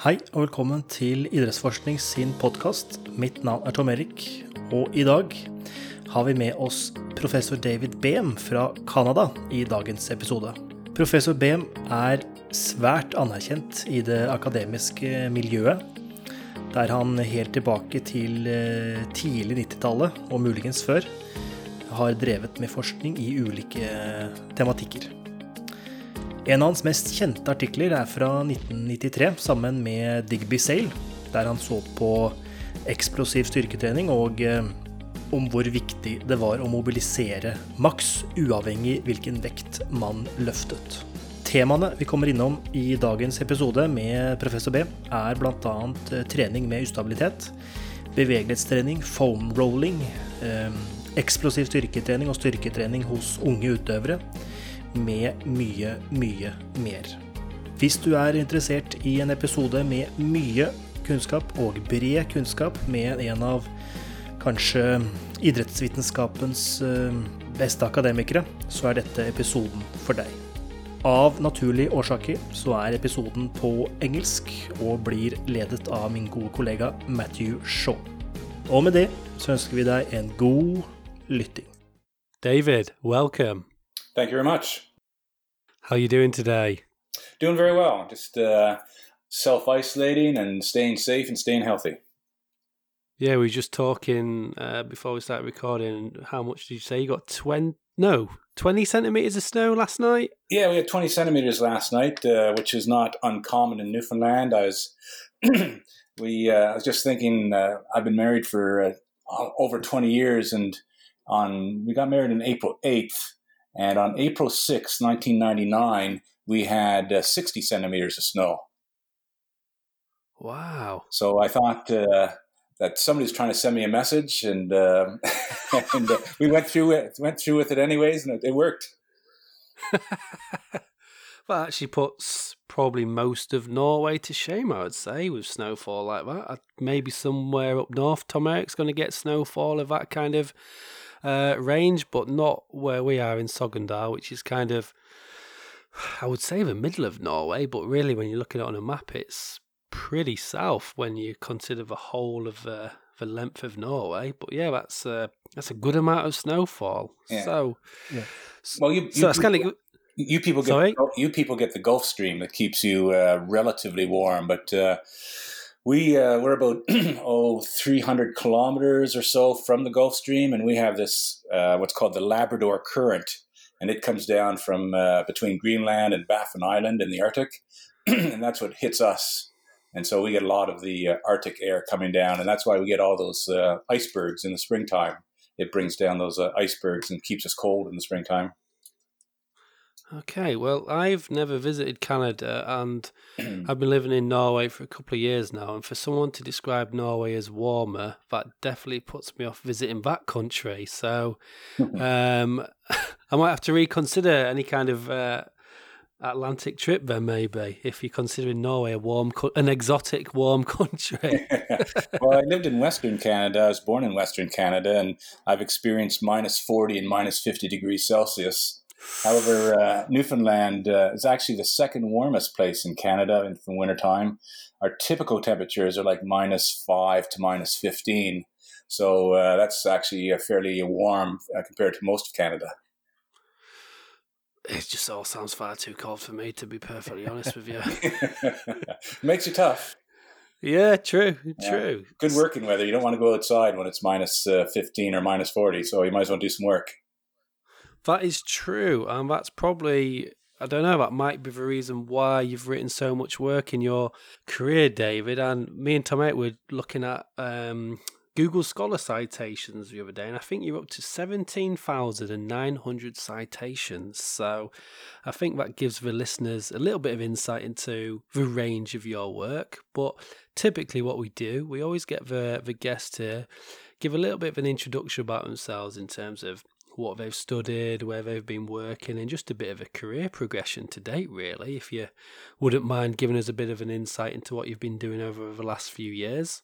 Hei og velkommen til Idrettsforskning sin podkast. Mitt navn er Tom Erik, og i dag har vi med oss professor David Behm fra Canada i dagens episode. Professor Behm er svært anerkjent i det akademiske miljøet, der han helt tilbake til eh, tidlig 90-tallet, og muligens før, har drevet med forskning i ulike tematikker. En av hans mest kjente artikler er fra 1993 sammen med Digby Sale, der han så på eksplosiv styrketrening og eh, om hvor viktig det var å mobilisere maks, uavhengig hvilken vekt man løftet. Temaene vi kommer innom i dagens episode med professor B, er bl.a. Eh, trening med ustabilitet, bevegelighetstrening, foam rolling, eh, eksplosiv styrketrening og styrketrening hos unge utøvere med mye, mye mer. Hvis du er interessert i en episode med mye kunnskap og bred kunnskap med en av kanskje idrettsvitenskapens eh, beste akademikere, så er dette episoden for deg. Av naturlige årsaker så er episoden på engelsk og blir ledet av min gode kollega Matthew Shaw. Og med det så ønsker vi deg en god lytting. David, welcome. Thank you very much. How are you doing today? Doing very well. Just uh, self isolating and staying safe and staying healthy. Yeah, we were just talking uh, before we started recording. How much did you say you got? Twenty? No, twenty centimeters of snow last night. Yeah, we had twenty centimeters last night, uh, which is not uncommon in Newfoundland. I was, we, uh, I was just thinking. Uh, I've been married for uh, over twenty years, and on we got married on April eighth and on April 6, 1999, we had uh, 60 centimeters of snow. Wow. So I thought uh, that somebody's trying to send me a message, and, uh, and uh, we went through it, went through with it anyways, and it, it worked. well, actually puts probably most of Norway to shame, I would say, with snowfall like that. Maybe somewhere up north, Tom Eric's going to get snowfall of that kind of uh, range, but not where we are in Sogndal, which is kind of, I would say, the middle of Norway. But really, when you're looking at it on a map, it's pretty south when you consider the whole of uh, the length of Norway. But yeah, that's uh, that's a good amount of snowfall. Yeah. So, yeah. well, you, you so it's kind of. You people get Sorry? you people get the Gulf Stream that keeps you uh, relatively warm, but uh, we uh, we're about oh 300 kilometers or so from the Gulf Stream, and we have this uh, what's called the Labrador Current, and it comes down from uh, between Greenland and Baffin Island in the Arctic, and that's what hits us. And so we get a lot of the uh, Arctic air coming down, and that's why we get all those uh, icebergs in the springtime. It brings down those uh, icebergs and keeps us cold in the springtime. Okay, well, I've never visited Canada and I've been living in Norway for a couple of years now. And for someone to describe Norway as warmer, that definitely puts me off visiting that country. So um, I might have to reconsider any kind of uh, Atlantic trip then, maybe, if you're considering Norway a warm, an exotic warm country. well, I lived in Western Canada. I was born in Western Canada and I've experienced minus 40 and minus 50 degrees Celsius However, uh, Newfoundland uh, is actually the second warmest place in Canada in the wintertime. Our typical temperatures are like minus five to minus 15. So uh, that's actually fairly warm uh, compared to most of Canada. It just all sounds far too cold for me, to be perfectly honest with you. Makes you tough. Yeah, true, true. Yeah. Good working weather. You don't want to go outside when it's minus, uh, 15 or minus 40, so you might as well do some work. That is true, and that's probably I don't know. That might be the reason why you've written so much work in your career, David. And me and Tom were looking at um, Google Scholar citations the other day, and I think you're up to seventeen thousand and nine hundred citations. So I think that gives the listeners a little bit of insight into the range of your work. But typically, what we do, we always get the the guest to give a little bit of an introduction about themselves in terms of what they've studied, where they've been working, and just a bit of a career progression to date, really. If you wouldn't mind giving us a bit of an insight into what you've been doing over the last few years.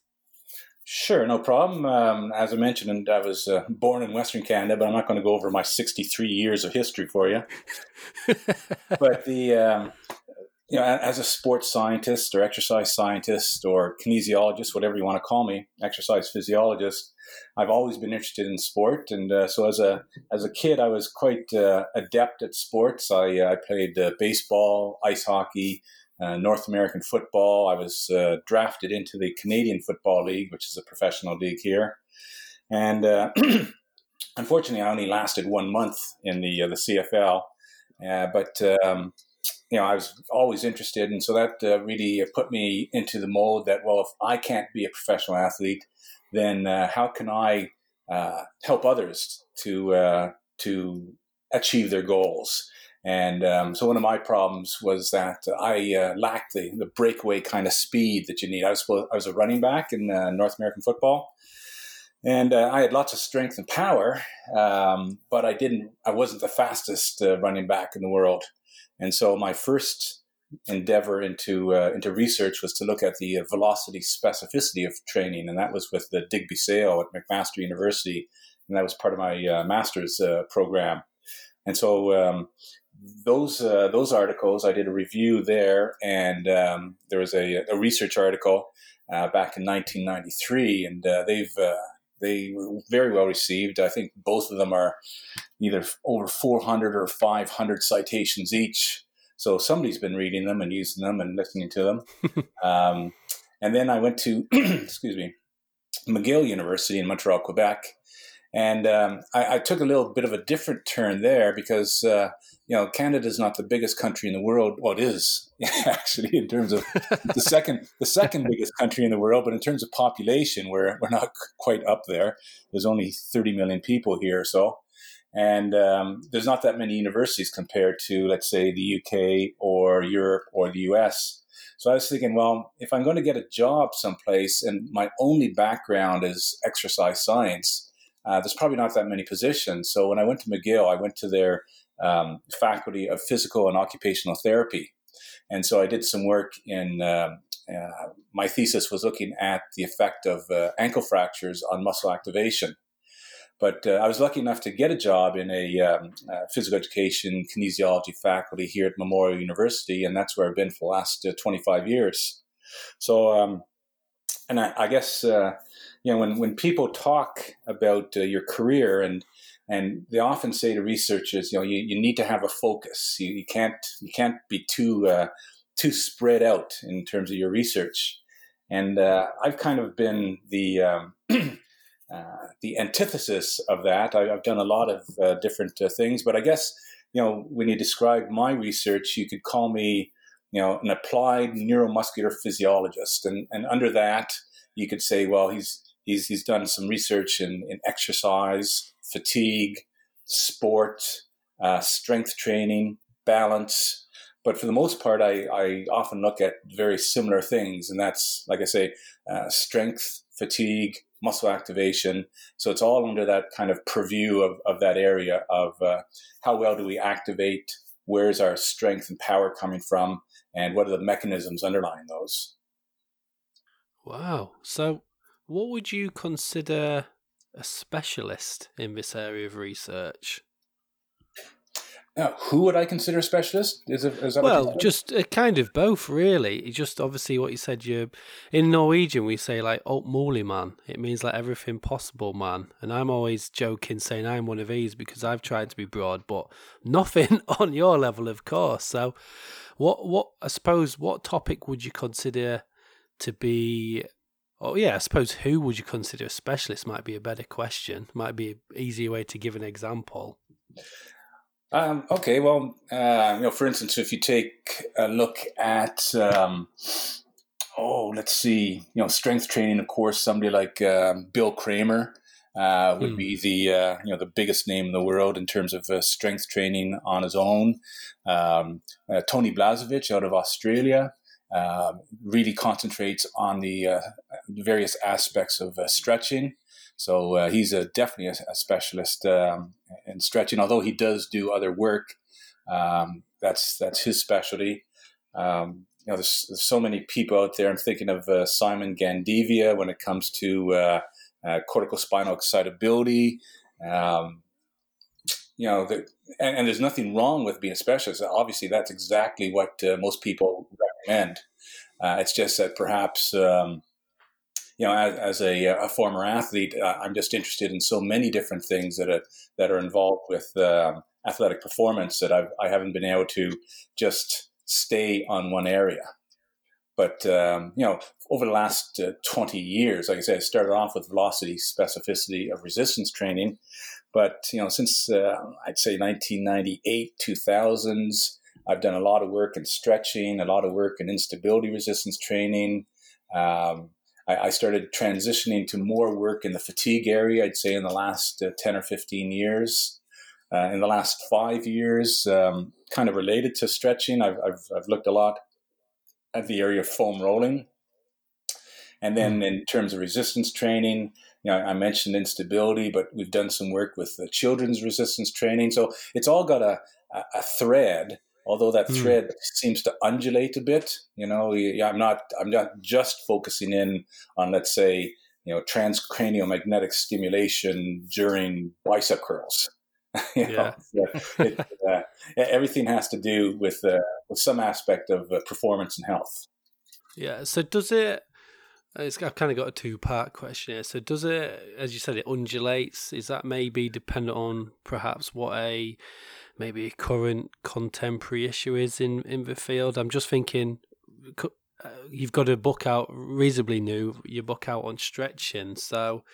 Sure, no problem. Um, as I mentioned, I was uh, born in Western Canada, but I'm not going to go over my 63 years of history for you. but the um, you know, as a sports scientist or exercise scientist or kinesiologist, whatever you want to call me, exercise physiologist, I've always been interested in sport, and uh, so as a as a kid, I was quite uh, adept at sports. I uh, I played uh, baseball, ice hockey, uh, North American football. I was uh, drafted into the Canadian Football League, which is a professional league here, and unfortunately, I only lasted one month in the the CFL. but um, you know, I was always interested, and so that uh, really put me into the mold that well, if I can't be a professional athlete, then uh, how can I uh, help others to uh, to achieve their goals? And um, so one of my problems was that I uh, lacked the, the breakaway kind of speed that you need. I was I was a running back in uh, North American football, and I had lots of strength and power, um, but I didn't. I wasn't the fastest running back in the world. And so my first endeavor into uh, into research was to look at the uh, velocity specificity of training, and that was with the Digby Sale at McMaster University, and that was part of my uh, master's uh, program. And so um, those uh, those articles, I did a review there, and um, there was a, a research article uh, back in 1993, and they've they were very well received. I think both of them are either over 400 or 500 citations each. So somebody's been reading them and using them and listening to them. um, and then I went to, excuse me, McGill University in Montreal, Quebec. And um, I, I, took a little bit of a different turn there because, uh, you know, Canada is not the biggest country in the world. Well, it is actually in terms of the second the second biggest country in the world, but in terms of population, we're we're not quite up there. There's only 30 million people here, so and um, there's not that many universities compared to, let's say, the UK or Europe or the US. So I was thinking, well, if I'm going to get a job someplace and my only background is exercise science, uh, there's probably not that many positions. So when I went to McGill, I went to their um, faculty of physical and occupational therapy. And so I did some work in, uh, uh, my thesis was looking at the effect of uh, ankle fractures on muscle activation. But uh, I was lucky enough to get a job in a um, uh, physical education kinesiology faculty here at Memorial University, and that's where I've been for the last uh, 25 years. So, um, and I, I guess you know when when people talk about your career and and they often say to researchers, you know, you, you need to have a focus. You, you can't you can't be too uh, too spread out in terms of your research. And I've kind of been the um, Uh, the antithesis of that. I, have done a lot of uh, different uh, things, but I guess you know when you describe my research, you could call me you know an applied neuromuscular physiologist, and and under that you could say, well, he's he's he's done some research in, in exercise, fatigue, sport, uh, strength training, balance. But for the most part, I, I often look at very similar things, and that's like I say, uh, strength, fatigue, muscle activation. So it's all under that kind of purview of, of that area of uh, how well do we activate, where's our strength and power coming from, and what are the mechanisms underlying those. Wow. So, what would you consider a specialist in this area of research? Now, who would I consider a specialist? Is, it, is that well, just uh, kind of both, really. just obviously what you said. You in Norwegian we say like "alt man." It means like everything possible, man. And I'm always joking saying I'm one of these because I've tried to be broad, but nothing on your level, of course. So, what what I suppose what topic would you consider to be? Oh yeah, I suppose who would you consider a specialist might be a better question. Might be an easier way to give an example. Um, okay, well, uh, you know, for instance, if you take a look at, um, oh, let's see, you know, strength training. Of course, somebody like uh, Bill Kraemer uh, would mm. be the uh, you know the biggest name in the world in terms of uh, strength training on his own. Um, uh, Tony Blazevich out of Australia. Um, really concentrates on the various aspects of stretching. So uh, he's a, definitely a, a specialist um, in stretching. Although he does do other work, um, that's that's his specialty. Um, you know, there's, there's, so many people out there. I'm thinking of uh, Simon Gandevia when it comes to uh, uh, cortical spinal excitability. Um, you know, the, and, and, there's nothing wrong with being a specialist. Obviously, that's exactly what uh, most people recommend. Uh, it's just that perhaps, um, you know, as, as a, a, former athlete, uh, I'm just interested in so many different things that are, that are involved with um, athletic performance that I've, I haven't been able to just stay on one area. But um, you know, over the last uh, 20 years, like I said, I started off with velocity specificity of resistance training, but you know, since uh, I'd say 1998, 2000s, I've done a lot of work in stretching, a lot of work in instability resistance training. Um, I, I, started transitioning to more work in the fatigue area. I'd say in the last uh, 10 or 15 years. Uh, in the last five years, um, kind of related to stretching, I've, I've, I've looked a lot at the area of foam rolling. And then mm. in terms of resistance training, you know, I mentioned instability, but we've done some work with the children's resistance training. So it's all got a, a, thread, although that mm. thread seems to undulate a bit. You know, I'm not I'm not just focusing in on let's say you know transcranial magnetic stimulation during bicep curls. yeah. It, uh, everything has to do with uh, with some aspect of uh, performance and health. Yeah. So does it? It's, I've kind of got a two part question here. So does it, as you said, it undulates? Is that maybe dependent on perhaps what a maybe a current contemporary issue is in in the field? I'm just thinking. Uh, you've got a book out reasonably new. Your book out on stretching. So,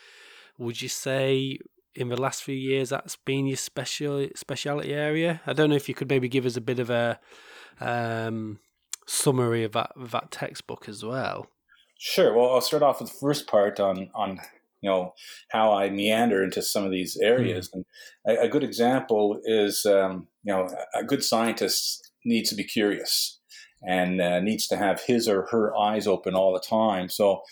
would you say in the last few years that's been your special speciality area? I don't know if you could maybe give us a bit of a um, summary of that of that textbook as well. Sure. Well, I'll start off with the first part on on you know how I meander into some of these areas. Mm. And a, a, good example is um, you know a good scientist needs to be curious and uh, needs to have his or her eyes open all the time. So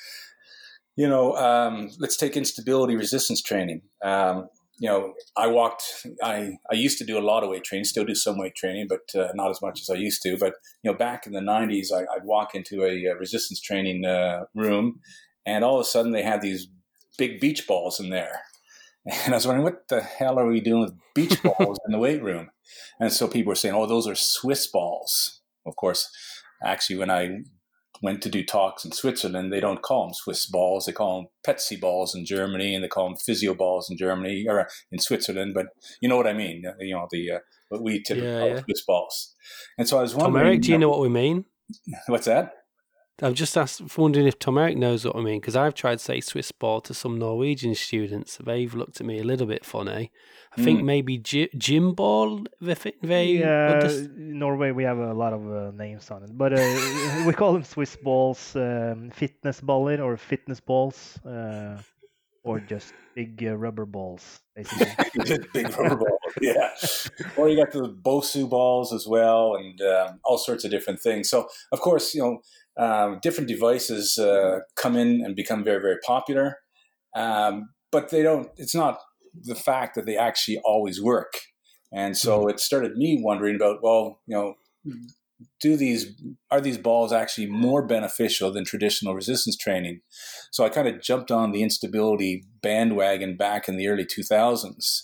you know, um, let's take instability resistance training. Um, you know, I walked. I I used to do a lot of weight training. Still do some weight training, but uh, not as much as I used to. But you know, back in the '90s, I, would walk into a, a resistance training uh, room, and all of a sudden they had these big beach balls in there, and I was wondering what the hell are we doing with beach balls in the weight room? And so people were saying, "Oh, those are Swiss balls." Of course, actually, when I went to do talks in Switzerland, they don't call them Swiss balls. They call them Pezzi balls in Germany, and they call them physio balls in Germany or in Switzerland. But you know what I mean? You know the uh, what we typically yeah, call yeah. Swiss balls. And so I was wondering, Tom Eric, do you know what we mean? What's that? I'm just asked, wondering if Tom Eric knows what I mean because I've tried to say Swiss ball to some Norwegian students. They've looked at me a little bit funny. I mm. think maybe gym ball. They yeah, Norway we have a lot of uh, names on it, but uh, we call them Swiss balls, um, fitness balling or fitness balls, uh, or just big uh, rubber balls, basically. big rubber balls, yeah. Or you got the Bosu balls as well, and um, all sorts of different things. So of course, you know um, different devices uh, come in and become very, very popular. Um, but they don't, it's not the fact that they actually always work. And so mm-hmm. it started me wondering about, well, you know, do these are these balls actually more beneficial than traditional resistance training? So I kind of jumped on the instability bandwagon back in the early 2000s.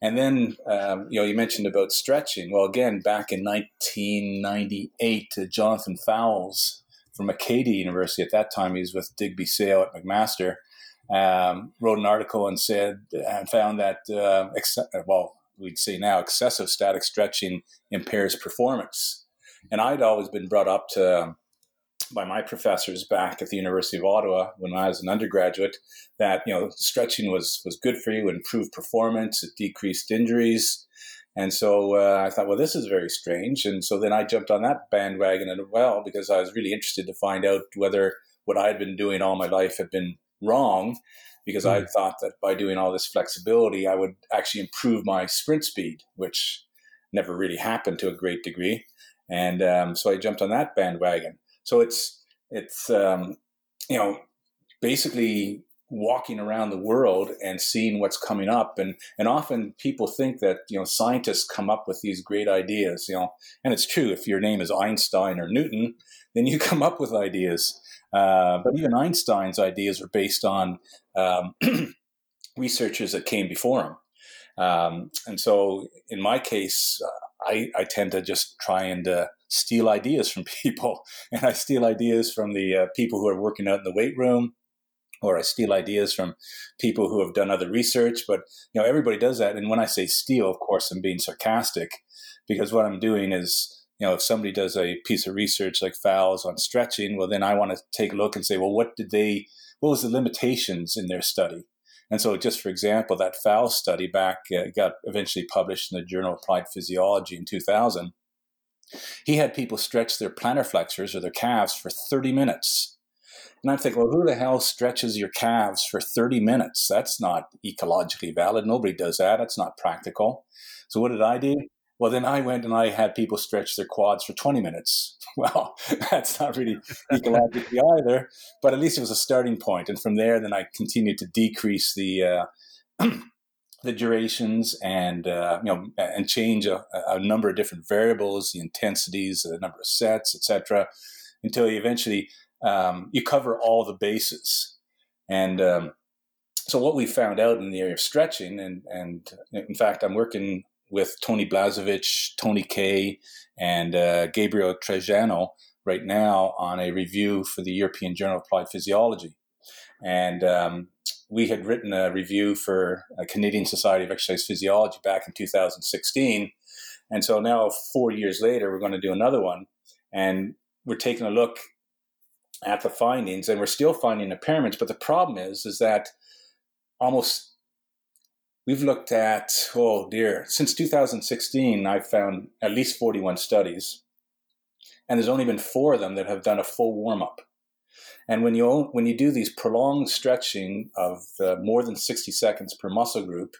And then, um, you know, you mentioned about stretching. Well, again, back in 1998, uh, Jonathan Fowles from Acadia University at that time. He was with Digby Sale at McMaster. Um, wrote an article and said and found that uh, ex- well, we'd say now excessive static stretching impairs performance. And I'd always been brought up to um, by my professors back at the University of Ottawa when I was an undergraduate that you know stretching was was good for you, improved performance, it decreased injuries. And so uh, I thought, well, this is very strange. And so then I jumped on that bandwagon as well because I was really interested to find out whether what I had been doing all my life had been wrong. Because mm. I thought that by doing all this flexibility, I would actually improve my sprint speed, which never really happened to a great degree. And um, so I jumped on that bandwagon. So it's it's um, you know basically walking around the world and seeing what's coming up. And and often people think that you know scientists come up with these great ideas you know. And it's true if your name is einstein or newton then you come up with ideas. Uh, but even einstein's ideas are based on um, researchers that came before him. Um, and so, in my case, uh, I, I tend to just try and uh, steal ideas from people, and I steal ideas from the uh, people who are working out in the weight room, or I steal ideas from people who have done other research. But you know, everybody does that. And when I say steal, of course, I'm being sarcastic, because what I'm doing is you know, if somebody does a piece of research like Fowles on stretching, well, then I want to take a look and say, well, what did they, what was the limitations in their study? And so, just for example, that Fowles study back uh, got eventually published in the Journal of Applied Physiology in 2000. He had people stretch their plantar flexors or their calves for 30 minutes. And I'm thinking, well, who the hell stretches your calves for 30 minutes? That's not ecologically valid. Nobody does that. That's not practical. So, what did I do? Well, then I went and I had people stretch their quads for 20 minutes. Well, that's not really ecologically either, but at least it was a starting point. And from there, then I continued to decrease the uh, the durations and uh, you know and change a, a, number of different variables, the intensities, the number of sets, etc., until you eventually um, you cover all the bases. And um, so what we found out in the area of stretching, and and in fact, I'm working with Tony Blazevich, Tony Kay, and uh, Gabriel Trajano right now on a review for the European Journal of Applied Physiology. And um, we had written a review for a Canadian Society of Exercise Physiology back in 2016. And so now, four years later, we're going to do another one. And we're taking a look at the findings, and we're still finding impairments. But the problem is, is that almost We've looked at, oh dear, since 2016, I've found at least 41 studies, and there's only been four of them that have done a full warm up. And when you when you do these prolonged stretching of uh, more than 60 seconds per muscle group,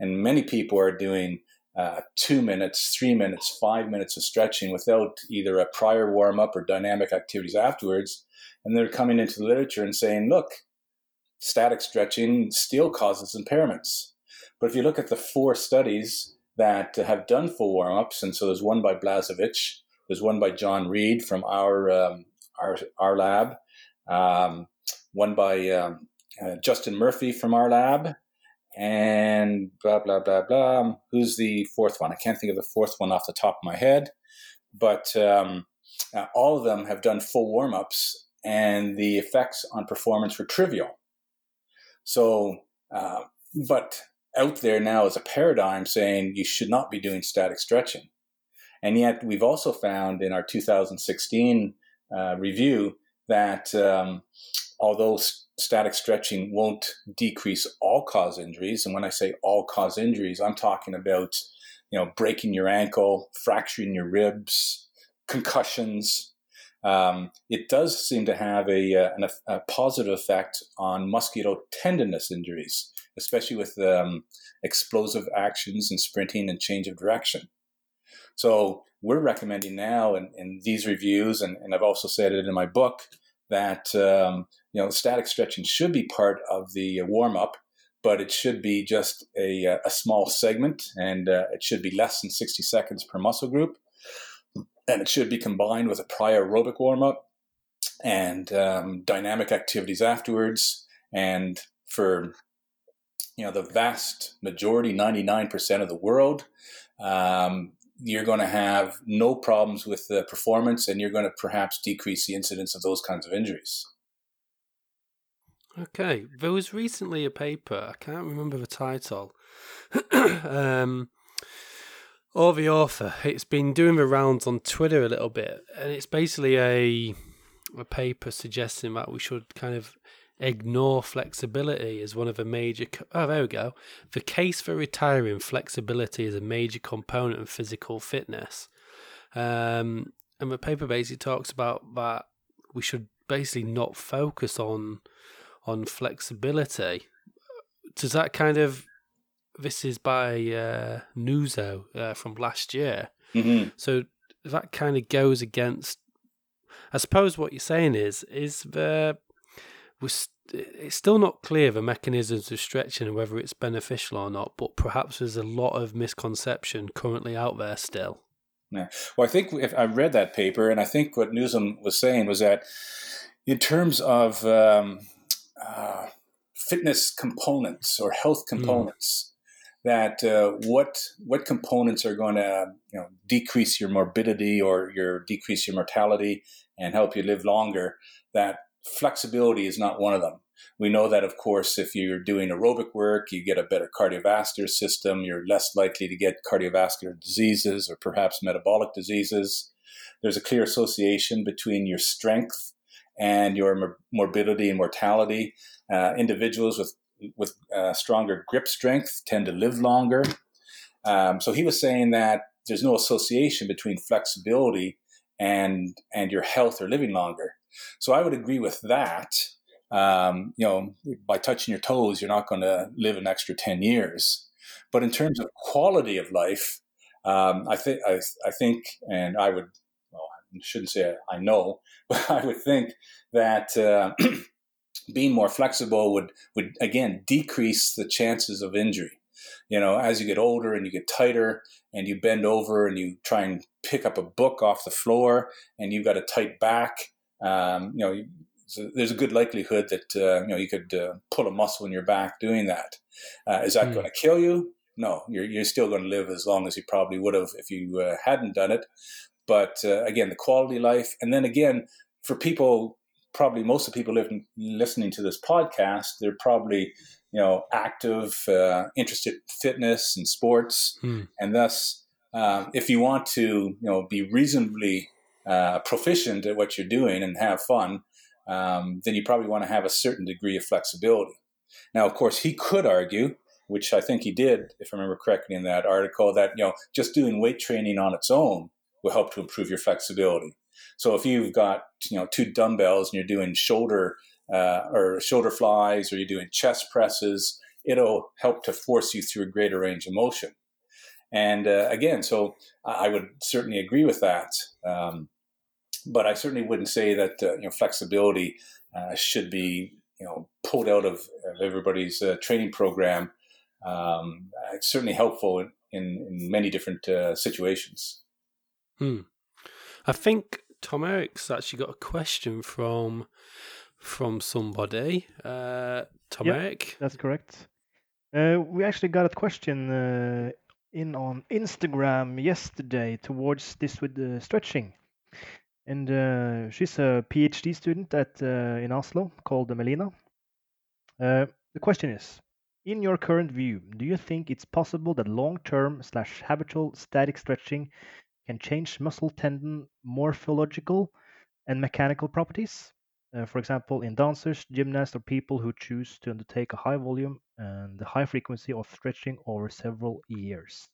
and many people are doing uh, two minutes, three minutes, five minutes of stretching without either a prior warm up or dynamic activities afterwards, and they're coming into the literature and saying, look, static stretching still causes impairments. But if you look at the four studies that have done full warm ups, and so there's one by Blazevich, there's one by John Reed from our um, our, our lab, um, one by um, uh, Justin Murphy from our lab, and blah blah blah blah. Who's the fourth one? I can't think of the fourth one off the top of my head, but um, uh, all of them have done full warm ups, and the effects on performance were trivial. So, uh, but out there now is a paradigm saying you should not be doing static stretching. And yet, we've also found in our 2016 uh, review that um, although st- static stretching won't decrease all cause injuries, and when I say all cause injuries, I'm talking about you know breaking your ankle, fracturing your ribs, concussions. Um, it does seem to have a, a, uh, a positive effect on musculotendinous injuries especially with um, explosive actions and sprinting and change of direction. So we're recommending now in, in these reviews, and, and, I've also said it in my book, that um, you know static stretching should be part of the warm up, but it should be just a, a small segment, and uh, it should be less than 60 seconds per muscle group, and it should be combined with a prior aerobic warm up and um, dynamic activities afterwards. And for you know the vast majority 99% of the world um, you're going to have no problems with the performance and you're going to perhaps decrease the incidence of those kinds of injuries okay there was recently a paper i can't remember the title um, or the author it's been doing the rounds on twitter a little bit and it's basically a a paper suggesting that we should kind of ignore flexibility as one of the major. Co- oh, there we go. The case for retiring flexibility is a major component of physical fitness. Um, and the paper basically talks about that we should basically not focus on on flexibility. Does that kind of this is by uh, Nuzzo uh, from last year. Mm-hmm. So that kind of goes against. I suppose what you're saying is is the was it's still not clear the mechanisms of stretching and whether it's beneficial or not, but perhaps there's a lot of misconception currently out there still. Yeah. Well, I think if I read that paper, and I think what Nuzzo was saying was that in terms of um, uh, fitness components or health hmm. components. That uh, what what components are going to you know decrease your morbidity or your decrease your mortality and help you live longer. That flexibility is not one of them. We know that, of course, if you're doing aerobic work, you get a better cardiovascular system. You're less likely to get cardiovascular diseases or perhaps metabolic diseases. There's a clear association between your strength and your morbidity and mortality. Uh, individuals with with uh, stronger grip strength tend to live longer. Um, so he was saying that there's no association between flexibility and and your health or living longer. So I would agree with that. Um, you know, by touching your toes, you're not going to live an extra ten years. But in terms of quality of life, um, I think I, think, and I would, well, I shouldn't say I know, but I would think that uh, being more flexible would would again decrease the chances of injury. You know, as you get older and you get tighter, and you bend over and you try and pick up a book off the floor, and you've got a tight back. Um, you know, so there's a good likelihood that uh, you know you could uh, pull a muscle in your back doing that. Uh, is that mm. going to kill you? No, you're you're still going to live as long as you probably would have if you uh, hadn't done it. But uh, again, the quality life, and then again, for people probably most of the people living, listening to this podcast, they're probably you know active, uh, interested in fitness and sports, hmm. and thus, um, if you want to you know be reasonably uh, proficient at what you're doing and have fun, um, then you probably want to have a certain degree of flexibility. Now, of course, he could argue, which I think he did, if I remember correctly in that article, that you know just doing weight training on its own will help to improve your flexibility. So if you've got you know two dumbbells and you're doing shoulder uh, or shoulder flies or you're doing chest presses, it'll help to force you through a greater range of motion. And uh, again, so I would certainly agree with that. Um, but I certainly wouldn't say that uh, you know flexibility uh, should be you know pulled out of, of everybody's uh, training program. Um, it's certainly helpful in, in, many different uh, situations. Hmm. I think Tom Eric's actually got a question from from somebody. Uh, Tom yep, Eric, that's correct. Uh, we actually got a question uh, in on Instagram yesterday towards this with the stretching, and uh, she's a PhD student at uh, in Oslo called Melina. Uh, the question is. In your current view, do you think it's possible that long-term slash habitual static stretching can change muscle tendon morphological and mechanical properties. Uh, for example, in dancers, gymnasts, or people who choose to undertake a high volume and high frequency of stretching over several years.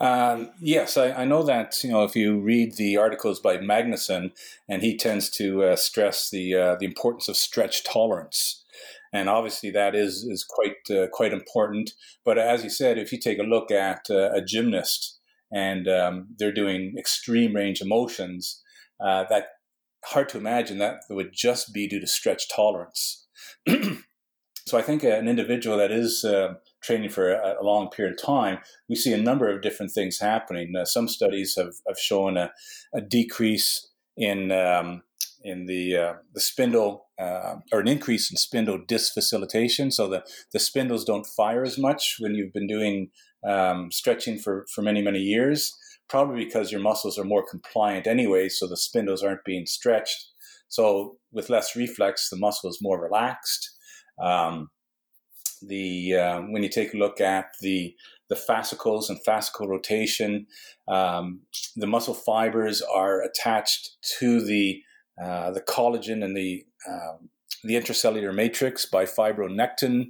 Um, yes, I, I, know that. You know, if you read the articles by Magnusson, and he tends to uh, stress the uh, the importance of stretch tolerance, and obviously that is is quite uh, quite important. But as you said, if you take a look at uh, a gymnast, and um, they're doing extreme range of motions. Uh, that hard to imagine that would just be due to stretch tolerance. so I think an individual that is uh, training for a, a, long period of time, we see a number of different things happening. Uh, some studies have, have shown a, a decrease in um, in the uh, the spindle uh, or an increase in spindle disfacilitation. So the the spindles don't fire as much when you've been doing um, stretching for, for many, many years, probably because your muscles are more compliant anyway, so the spindles aren't being stretched. So with less reflex, the muscle is more relaxed. Um, the uh, when you take a look at the the fascicles and fascicle rotation, um, the muscle fibers are attached to the uh, the collagen and the um, the intracellular matrix by fibronectin.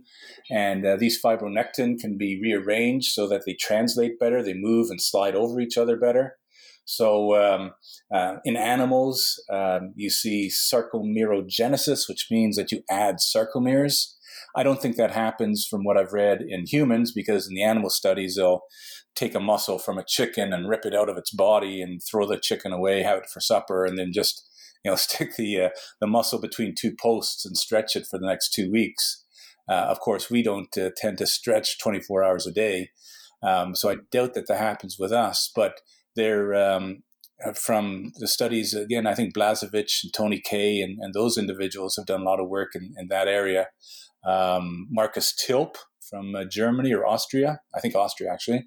And uh, these fibronectin can be rearranged so that they translate better, they move and slide over each other better. So um, uh, in animals, um, you see sarcomerogenesis, which means that you add sarcomeres. I don't think that happens from what I've read in humans because in the animal studies, they'll take a muscle from a chicken and rip it out of its body and throw the chicken away, have it for supper, and then just you know, stick the uh, the muscle between two posts and stretch it for the next two weeks. Uh, of course, we don't uh, tend to stretch 24 hours a day, um, so I doubt that that happens with us. But they're um, uh, from the studies again. I think Blazevich and Tony Kay and, and those individuals have done a lot of work in, in that area. Um, Markus Tilp from uh, Germany or Austria. I think Austria actually,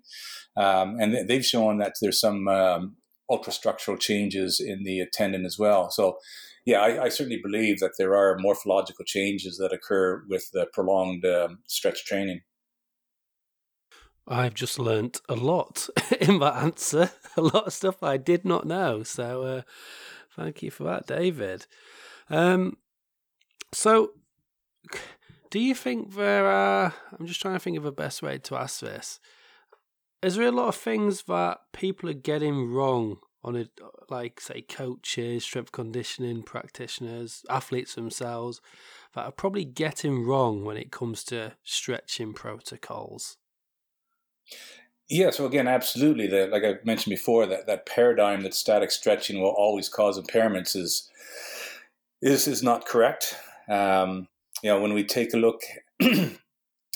um, and they've shown that there's some um, ultrastructural changes in the tendon as well. So, yeah, I, I, certainly believe that there are morphological changes that occur with the prolonged um, stretch training. I've just learnt a lot in that answer, a lot of stuff I did not know. So, uh, thank you for that, David. Um, so, do you think there are? I'm just trying to think of the best way to ask this. Is there a lot of things that people are getting wrong on it, like say coaches, strength conditioning practitioners, athletes themselves, that are probably getting wrong when it comes to stretching protocols? Yeah, so again, absolutely. The, like I mentioned before, that, that paradigm that static stretching will always cause impairments is is is not correct. Um, you know, when we take a look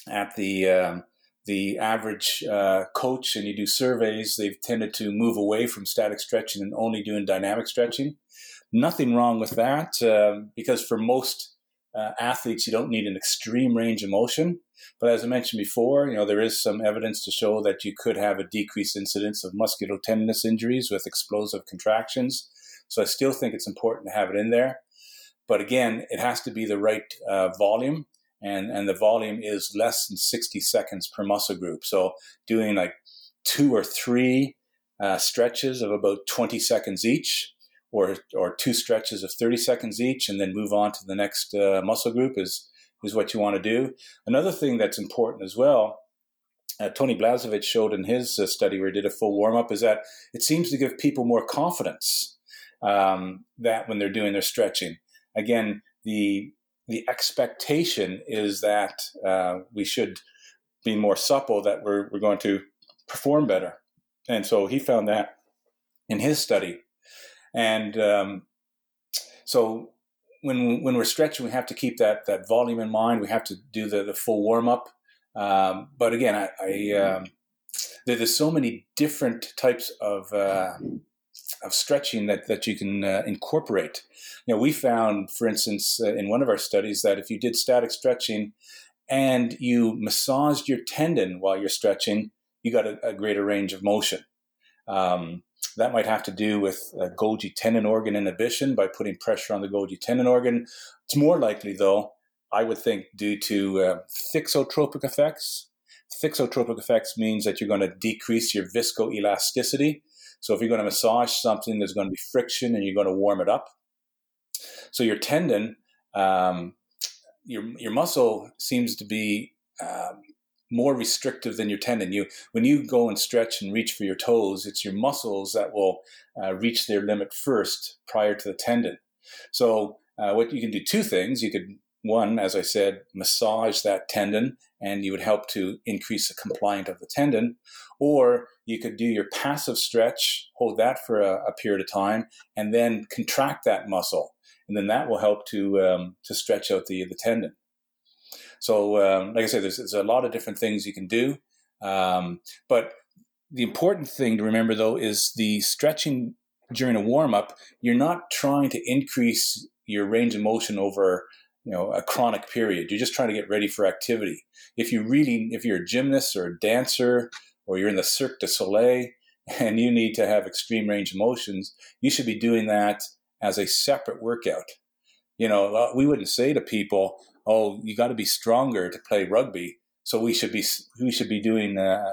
at the um, the average uh, coach and you do surveys, they've tended to move away from static stretching and only doing dynamic stretching. Nothing wrong with that um, because for most uh, athletes, you don't need an extreme range of motion. But as I mentioned before, you know there is some evidence to show that you could have a decreased incidence of musculotendinous injuries with explosive contractions. So I still think it's important to have it in there. But again, it has to be the right uh, volume, and and the volume is less than 60 seconds per muscle group. So doing like two or three uh, stretches of about 20 seconds each or or two stretches of 30 seconds each and then move on to the next uh, muscle group is is what you want to do. Another thing that's important as well, uh, Tony Blazevich showed in his uh, study where he did a full warm up, is that it seems to give people more confidence um, that when they're doing their stretching. Again, the the expectation is that uh, we should be more supple, that we're, we're going to perform better. And so he found that in his study. And um, so when when we're stretching, we have to keep that that volume in mind. We have to do the, the full warm up. Um, but again, I, I um, there's so many different types of uh, of stretching that that you can uh, incorporate. You know, we found, for instance, uh, in one of our studies, that if you did static stretching and you massaged your tendon while you're stretching, you got a, a greater range of motion. Um, that might have to do with uh, Golgi tendon organ inhibition by putting pressure on the Golgi tendon organ. It's more likely, though, I would think, due to uh, thixotropic effects. Thixotropic effects means that you're going to decrease your viscoelasticity. So if you're going to massage something, there's going to be friction and you're going to warm it up. So your tendon, um, your your muscle seems to be um, more restrictive than your tendon. You when you go and stretch and reach for your toes, it's your muscles that will uh, reach their limit first prior to the tendon. So uh, what you can do two things. You could one, as I said, massage that tendon, and you would help to increase the compliance of the tendon. Or you could do your passive stretch, hold that for a, a period of time, and then contract that muscle, and then that will help to um, to stretch out the the tendon. So, um, like I said, there's, there's, a lot of different things you can do. Um, but the important thing to remember, though, is the stretching during a warm up, you're not trying to increase your range of motion over you know a chronic period you're just trying to get ready for activity if you really if you're a gymnast or a dancer or you're in the cirque du soleil and you need to have extreme range of motions you should be doing that as a separate workout you know uh, we wouldn't say to people oh, you got to be stronger to play rugby. So we should be we should be doing a,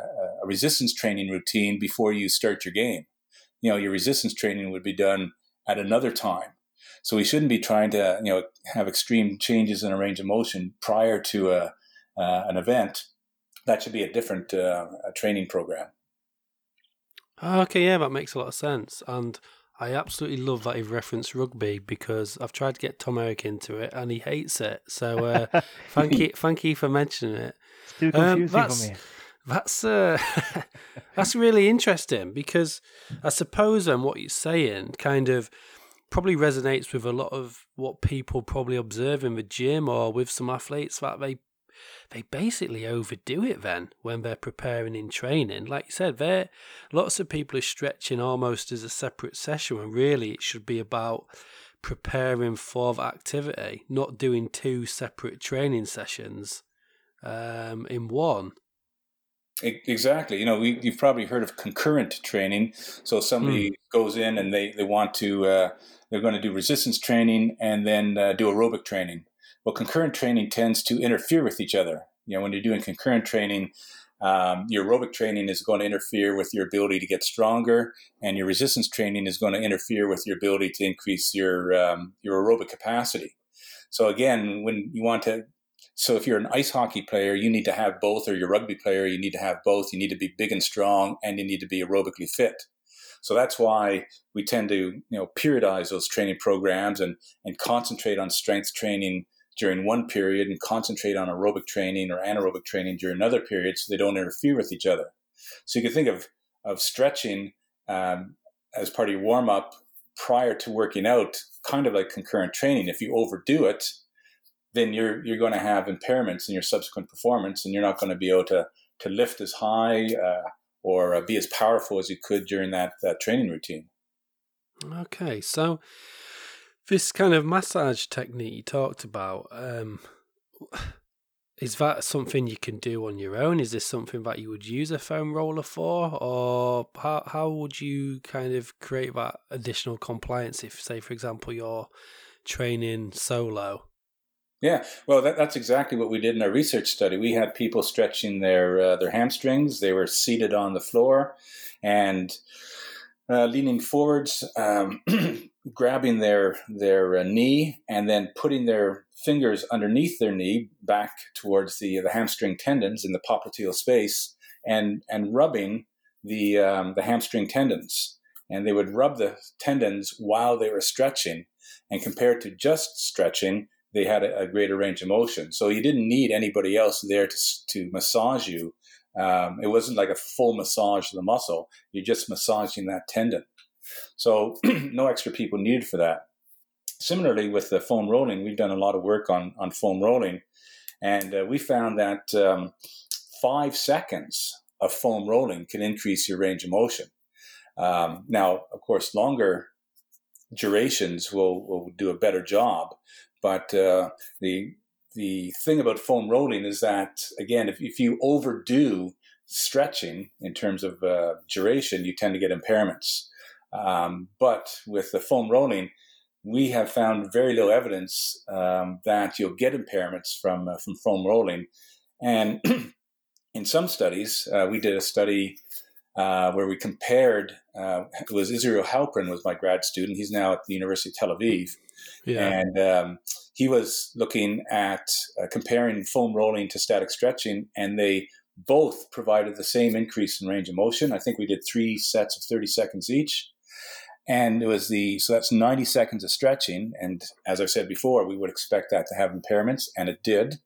a resistance training routine before you start your game. You know, your resistance training would be done at another time. So we shouldn't be trying to you know have extreme changes in a range of motion prior to a, uh, an event. That should be a different uh, a training program. Okay, yeah, that makes a lot of sense. And I absolutely love that you've referenced rugby because I've tried to get Tom Eric into it and he hates it. So uh, thank you, thank you for mentioning it. It's too confusing um, for me. That's uh, that's really interesting because I suppose um, what you're saying kind of probably resonates with a lot of what people probably observe in the gym or with some athletes that they they basically overdo it then when they're preparing in training. Like you said, there lots of people are stretching almost as a separate session when really it should be about preparing for the activity, not doing two separate training sessions. um, in one. Exactly. You know, we, you've probably heard of concurrent training. So somebody mm. goes in and they, they want to, uh, they're going to do resistance training and then uh, do aerobic training. Well, concurrent training tends to interfere with each other. You know, when you're doing concurrent training, um, your aerobic training is going to interfere with your ability to get stronger, and your resistance training is going to interfere with your ability to increase your um, your aerobic capacity. So again, when you want to, so if you're an ice hockey player, you need to have both, or you're a rugby player, you need to have both. You need to be big and strong, and you need to be aerobically fit. So that's why we tend to, you know, periodize those training programs and and concentrate on strength training during one period and concentrate on aerobic training or anaerobic training during another period so they don't interfere with each other. So you can think of, of stretching um, as part of your warm up prior to working out, kind of like concurrent training. If you overdo it, then you're you're going to have impairments in your subsequent performance, and you're not going to be able to to lift as high uh, or uh, be as powerful as you could during that, that training routine. Okay, so this kind of massage technique you talked about, um, is that something you can do on your own? Is this something that you would use a foam roller for? Or how, how would you kind of create that additional compliance if, say, for example, you're training solo? Yeah, well, that, that's exactly what we did in our research study. We had people stretching their uh, their hamstrings. They were seated on the floor and uh, leaning forwards, um, grabbing their their uh, knee and then putting their fingers underneath their knee back towards the the hamstring tendons in the popliteal space and and rubbing the um, the hamstring tendons and they would rub the tendons while they were stretching and compared to just stretching they had a, a greater range of motion. So you didn't need anybody else there to to massage you. Um, it wasn't like a full massage of the muscle. You're just massaging that tendon. So no extra people needed for that. Similarly, with the foam rolling, we've done a lot of work on, on foam rolling, and uh, we found that um, five seconds of foam rolling can increase your range of motion. Um, now, of course, longer durations will, will do a better job, but uh, the the thing about foam rolling is that again, if, if you overdo stretching in terms of uh, duration, you tend to get impairments. Um, but with the foam rolling, we have found very little evidence um, that you'll get impairments from uh, from foam rolling. And in some studies, uh, we did a study uh, where we compared. Uh, it was Israel Halperin was my grad student. He's now at the University of Tel Aviv, yeah. and um, he was looking at uh, comparing foam rolling to static stretching, and they both provided the same increase in range of motion. I think we did three sets of 30 seconds each. And it was the, so that's 90 seconds of stretching. And as I said before, we would expect that to have impairments, and it did.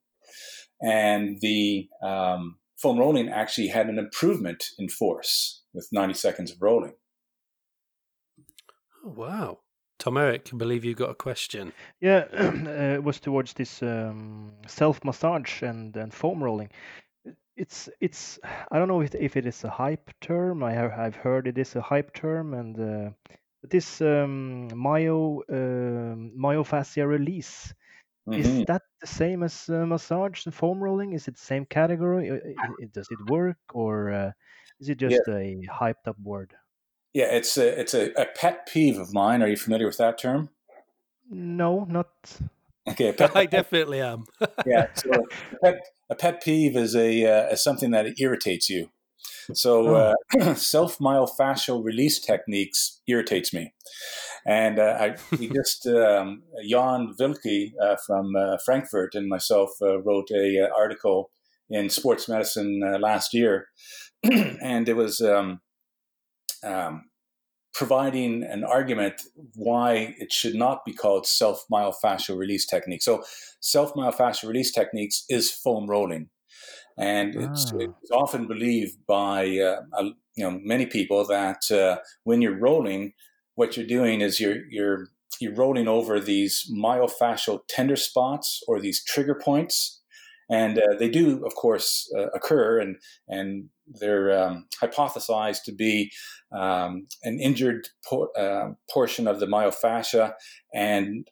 And the um, foam rolling actually had an improvement in force with 90 seconds of rolling. Oh, wow. Tom Eric, can believe you got a question. Yeah, uh, it was towards this um, self massage and, and foam rolling. It's it's I don't know if, if it is a hype term. I have I've heard it is a hype term, and uh, this um, myo uh, myofascia release mm-hmm. is that the same as uh, massage and foam rolling? Is it the same category? Does it work, or uh, is it just yeah. a hyped up word? Yeah, it's a it's a, a, pet peeve of mine. Are you familiar with that term? No, not. Okay, pet, I definitely am. yeah, so a pet, a pet peeve is a uh, is something that irritates you. So oh. uh, self myofascial release techniques irritates me. And uh, I we just um, Jan Wilke uh, from uh, Frankfurt and myself uh, wrote a uh, article in Sports Medicine last year, and it was um, um, providing an argument why it should not be called self myofascial release technique. So self myofascial release techniques is foam rolling and it's, ah. it's, often believed by uh, you know many people that uh, when you're rolling, what you're doing is you're you're you're rolling over these myofascial tender spots or these trigger points, and uh, they do, of course, uh, occur, and and they're um, hypothesized to be um, an injured por- uh, portion of the myofascia, and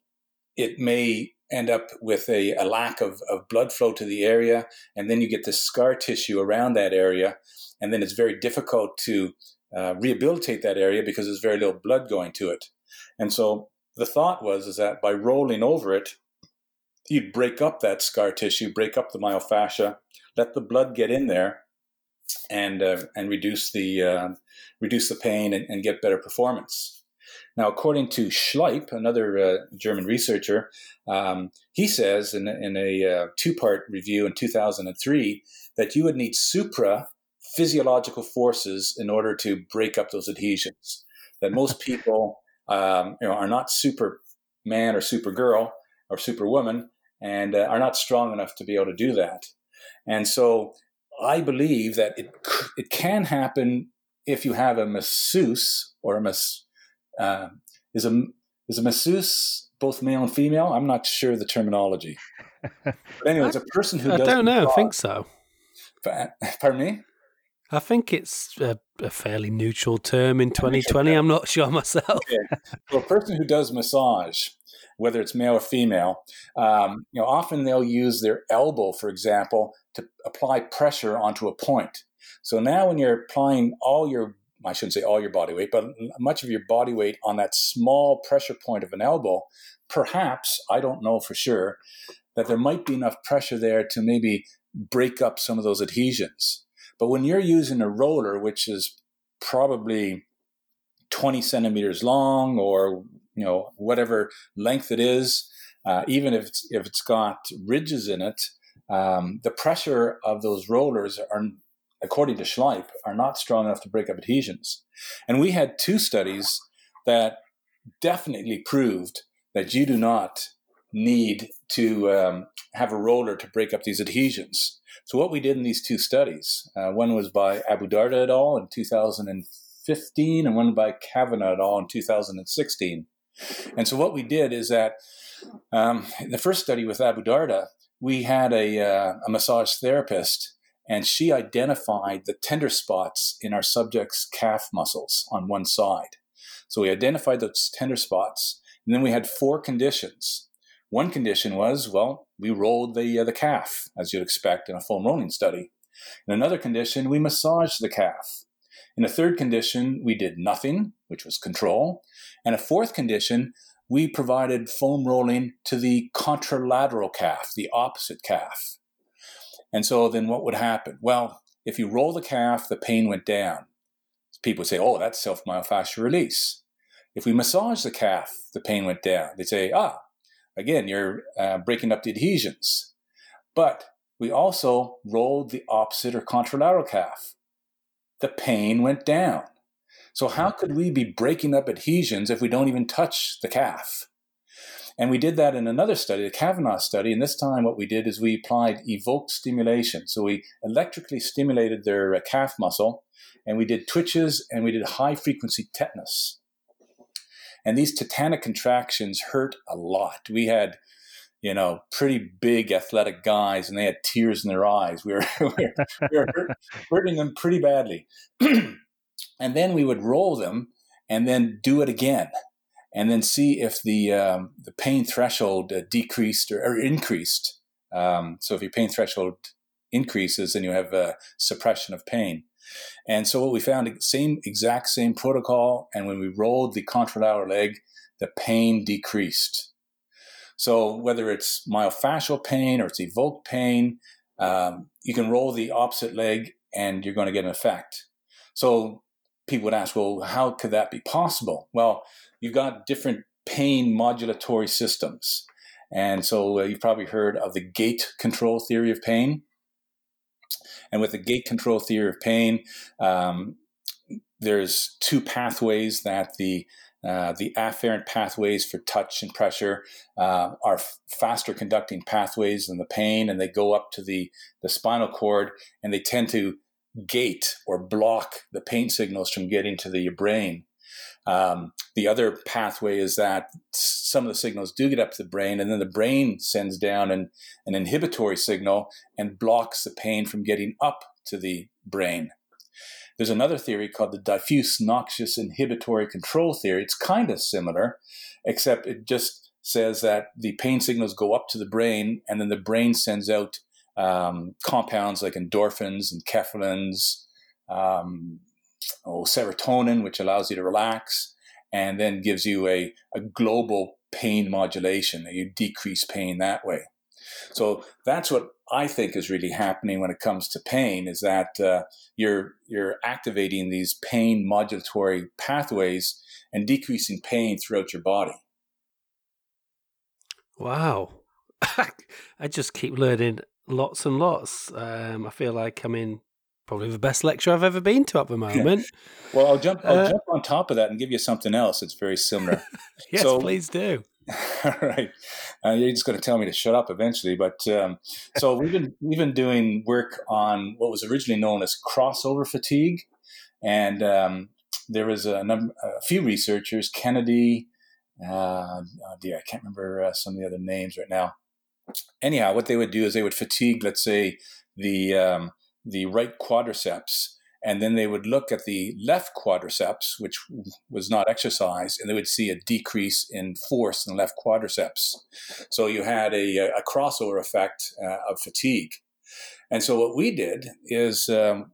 it may end up with a, a lack of, of blood flow to the area, and then you get the scar tissue around that area, and then it's very difficult to uh, rehabilitate that area because there's very little blood going to it. And so the thought was is that by rolling over it, you'd break up that scar tissue, break up the myofascia, let the blood get in there, and uh, and reduce the uh, reduce the pain and, and, get better performance. Now, according to Schleip, another uh, German researcher, um, he says in, in a uh, two part review in 2003 that you would need supra physiological forces in order to break up those adhesions. That most people um, you know, are not Superman or Supergirl or Superwoman and uh, are not strong enough to be able to do that. And so I believe that it it can happen if you have a masseuse or a mas uh, is a is a masseuse both male and female. I'm not sure the terminology. But anyway, it's a person who I don't know. I think so. Pardon me. I think it's a, a, fairly neutral term in 2020. I'm not sure myself. Okay. Well, a person who does massage, whether it's male or female, um, you know, often they'll use their elbow, for example, to apply pressure onto a point. So now, when you're applying all your I shouldn't say all your body weight, but much of your body weight on that small pressure point of an elbow, perhaps, I don't know for sure, that there might be enough pressure there to maybe break up some of those adhesions. But when you're using a roller, which is probably 20 centimeters long or you know whatever length it is, uh, even if it's, if it's got ridges in it, um, the pressure of those rollers are, according to Schleip, are not strong enough to break up adhesions. And we had two studies that definitely proved that you do not need to um, have a roller to break up these adhesions. So what we did in these two studies, uh, one was by Aboodarda et al. in 2015, and one by Cavanaugh et al. in 2016. And so what we did is that um, in the first study with Aboodarda, we had a, uh, a massage therapist, and she identified the tender spots in our subject's calf muscles on one side. So we identified those tender spots, and then we had four conditions one condition was, well, we rolled the, uh, the calf, as you'd expect in a foam rolling study. In another condition, we massaged the calf. In a third condition, we did nothing, which was control. And a fourth condition, we provided foam rolling to the contralateral calf, the opposite calf. And so then what would happen? Well, if you roll the calf, the pain went down. People would say, oh, that's self myofascial release. If we massage the calf, the pain went down. They'd say, ah, Again, you're uh, breaking up the adhesions. But we also rolled the opposite or contralateral calf. The pain went down. So, how could we be breaking up adhesions if we don't even touch the calf? And we did that in another study, the Cavanaugh study. And this time, what we did is we applied evoked stimulation. So, we electrically stimulated their uh, calf muscle, and we did twitches and we did high frequency tetanus. And these tetanic contractions hurt a lot. We had, you know, pretty big athletic guys and they had tears in their eyes. We were, we were, we were hurt, hurting them pretty badly. and then we would roll them and then do it again and then see if the, um, the pain threshold uh, decreased or, or increased. Um, so if your pain threshold increases, then you have a suppression of pain. And so what we found, the same exact same protocol, and when we rolled the contralateral leg, the pain decreased. So whether it's myofascial pain or it's evoked pain, um, you can roll the opposite leg and you're going to get an effect. So people would ask, well, how could that be possible? Well, you've got different pain modulatory systems. And so uh, you've probably heard of the gate control theory of pain. And with the gate control theory of pain, um, there's two pathways that the uh, the afferent pathways for touch and pressure uh, are f- faster conducting pathways than the pain, and they go up to the, the spinal cord and they tend to gate or block the pain signals from getting to the brain. Um, the other pathway is that some of the signals do get up to the brain, and then the brain sends down an, an inhibitory signal and blocks the pain from getting up to the brain. There's another theory called the diffuse noxious inhibitory control theory. It's kind of similar, except it just says that the pain signals go up to the brain, and then the brain sends out um, compounds like endorphins and kephalins, um, oh, serotonin, which allows you to relax, and then gives you a, a global pain modulation. That you decrease pain that way. So that's what I think is really happening when it comes to pain is that uh, you're you're activating these pain modulatory pathways and decreasing pain throughout your body. Wow. I just keep learning lots and lots. Um, I feel like I'm in probably the best lecture I've ever been to at the moment. well, I'll jump. I'll uh, jump on top of that and give you something else that's very similar. yes, so, please do. All right, uh, you're just going to tell me to shut up eventually, but um, so we've been we've been doing work on what was originally known as crossover fatigue, and um, there was a, number, a few researchers, Kennedy, uh, oh dear, I can't remember uh, some of the other names right now. Anyhow, what they would do is they would fatigue, let's say, the um, the right quadriceps, and then they would look at the left quadriceps, which was not exercised, and they would see a decrease in force in the left quadriceps. So you had a, a crossover effect uh, of fatigue. And so what we did is um,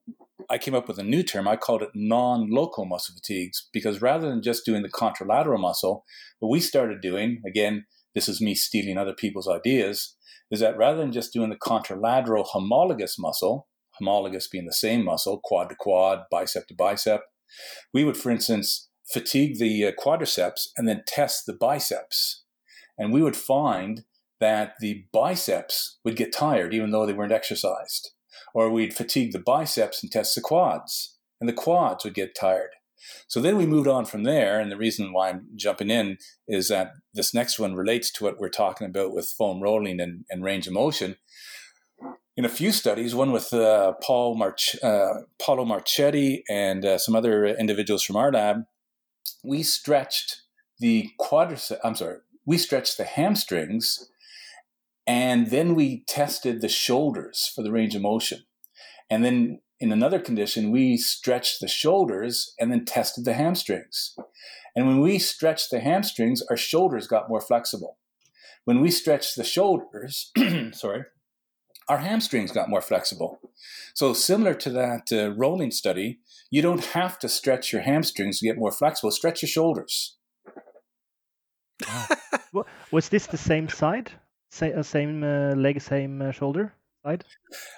I came up with a new term. I called it non-local muscle fatigues because rather than just doing the contralateral muscle, what we started doing, again, this is me stealing other people's ideas, is that rather than just doing the contralateral homologous muscle, homologous being the same muscle, quad to quad, bicep to bicep, we would, for instance, fatigue the uh, quadriceps and then test the biceps. And we would find that the biceps would get tired even though they weren't exercised. Or we'd fatigue the biceps and test the quads, and the quads would get tired. So then we moved on from there, and the reason why I'm jumping in is that this next one relates to what we're talking about with foam rolling and, and range of motion. In a few studies, one with uh, Paul March, uh, Paulo Marchetti and uh, some other individuals from our lab, we stretched the quadriceps. I'm sorry, we stretched the hamstrings and then we tested the shoulders for the range of motion. And then in another condition, we stretched the shoulders and then tested the hamstrings. And when we stretched the hamstrings, our shoulders got more flexible. When we stretched the shoulders, sorry, our hamstrings got more flexible. So, similar to that uh, rolling study, you don't have to stretch your hamstrings to get more flexible. Stretch your shoulders. Wow. Was this the same side? Uh, same uh, leg, same uh, shoulder side?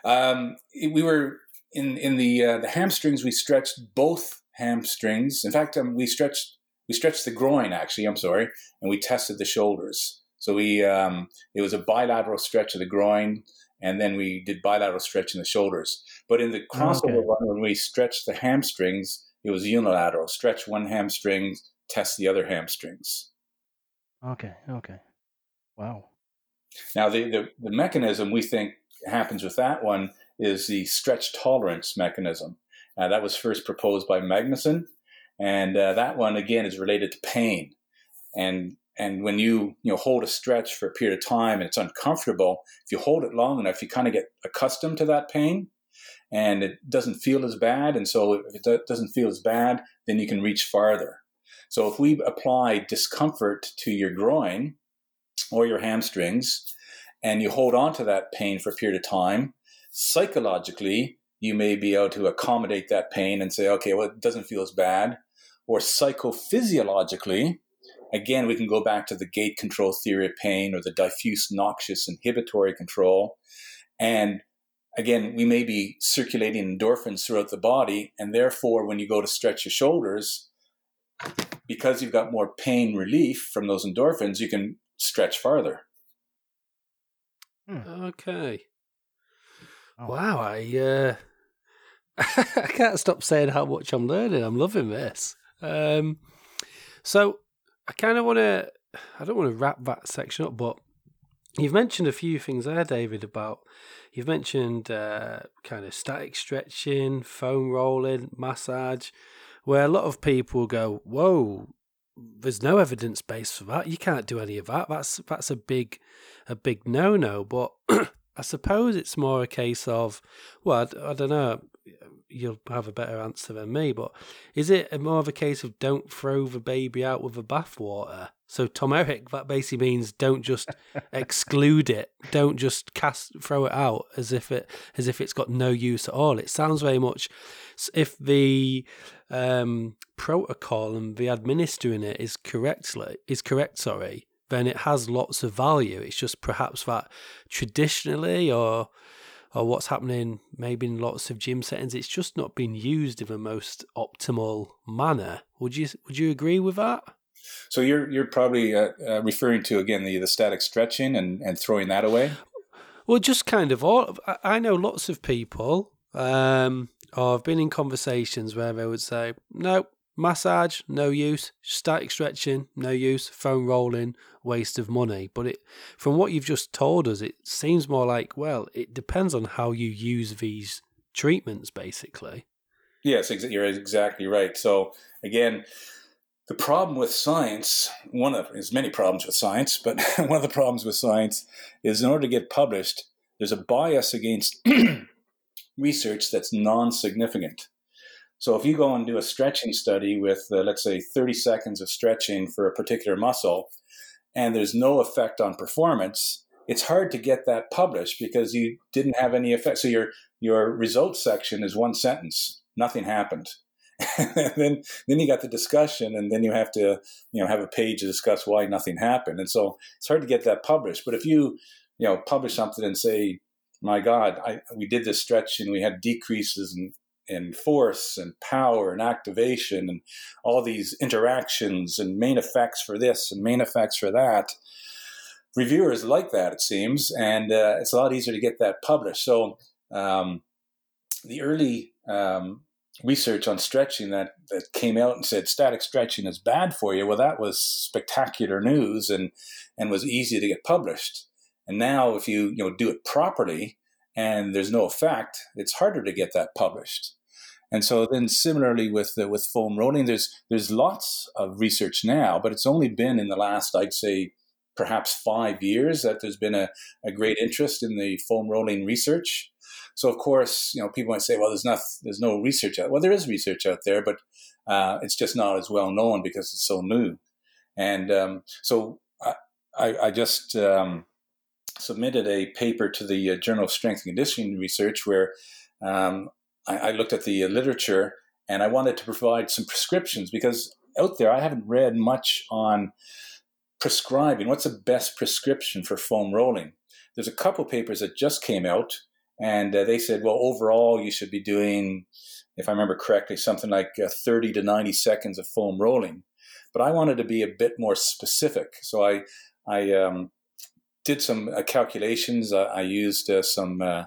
Um, we were in in the uh, the hamstrings. We stretched both hamstrings. In fact, um, we stretched we stretched the groin. Actually, I'm sorry, and we tested the shoulders. So we um, it was a bilateral stretch of the groin, and then we did bilateral stretch in the shoulders. But in the crossover okay. one, when we stretched the hamstrings, it was unilateral. Stretch one hamstring, test the other hamstrings. Okay. Okay. Wow. Now, the, the, the mechanism we think happens with that one is the stretch tolerance mechanism. Uh, that was first proposed by Magnusson. and uh, that one again is related to pain. And and when you you know hold a stretch for a period of time and it's uncomfortable, if you hold it long enough, you kind of get accustomed to that pain, and it doesn't feel as bad. And so if it doesn't feel as bad, then you can reach farther. So if we apply discomfort to your groin, or your hamstrings, and you hold on to that pain for a period of time, psychologically, you may be able to accommodate that pain and say, okay, well, it doesn't feel as bad. Or psychophysiologically, again, we can go back to the gate control theory of pain or the diffuse noxious inhibitory control. And again, we may be circulating endorphins throughout the body. And therefore, when you go to stretch your shoulders, because you've got more pain relief from those endorphins, you can stretch farther. Hmm. Okay. Oh. Wow, I uh, I can't stop saying how much I'm learning. I'm loving this. Um, so I kind of want to. I don't want to wrap that section up, but you've mentioned a few things there, David. About you've mentioned uh, kind of static stretching, foam rolling, massage, where a lot of people go, "Whoa, there's no evidence base for that. You can't do any of that. That's that's a big a big no no. But I suppose it's more a case of well, I, I, don't know. You'll have a better answer than me. But is it more of a case of don't throw the baby out with the bathwater? So Tom Eric, that basically means don't just exclude it, don't just cast throw it out as if it as if it's got no use at all. It sounds very much if the um, protocol and the administering it is correctly is correct. Sorry, then it has lots of value. It's just perhaps that traditionally or or what's happening maybe in lots of gym settings, it's just not being used in the most optimal manner. Would you would you agree with that? So you're you're probably uh, uh, referring to again the the static stretching and and throwing that away. Well, just kind of all. I know lots of people. Um, or I've been in conversations where they would say, "No, massage, no use. Static stretching, no use. Foam rolling, waste of money." But it, from what you've just told us, it seems more like, well, it depends on how you use these treatments, basically. Yes, you're exactly right. So again, the problem with science, one of there's many problems with science, but one of the problems with science is in order to get published, there's a bias against research that's non-significant. So if you go and do a stretching study with, uh, let's say, 30 seconds of stretching for a particular muscle, and there's no effect on performance, it's hard to get that published because you didn't have any effect. So your your results section is one sentence. Nothing happened. then then you got the discussion, and then you have to you know have a page to discuss why nothing happened. And so it's hard to get that published. But if you you know publish something and say, my God, I, we did this stretch and we had decreases in in force and power and activation and all these interactions and main effects for this and main effects for that. Reviewers like that, it seems, and uh, it's a lot easier to get that published. So um, the early um, research on stretching that, that came out and said static stretching is bad for you. Well, that was spectacular news and, and was easy to get published. And now, if you you know do it properly and there's no effect, it's harder to get that published. And so then, similarly with with foam rolling, there's there's lots of research now, but it's only been in the last, I'd say, perhaps five years that there's been a, a great interest in the foam rolling research. So of course, you know, people might say, well, there's not, there's no research out. Well, there is research out there, but uh, it's just not as well known because it's so new. And um, so I, I, I just um, submitted a paper to the uh, Journal of Strength and Conditioning Research where um, I, I looked at the literature and I wanted to provide some prescriptions because out there I haven't read much on prescribing. What's the best prescription for foam rolling? There's a couple papers that just came out and uh, they said, well, overall, you should be doing, if I remember correctly, something like uh, 30 to 90 seconds of foam rolling. But I wanted to be a bit more specific. So I, I um, did some uh, calculations. I used uh, some uh,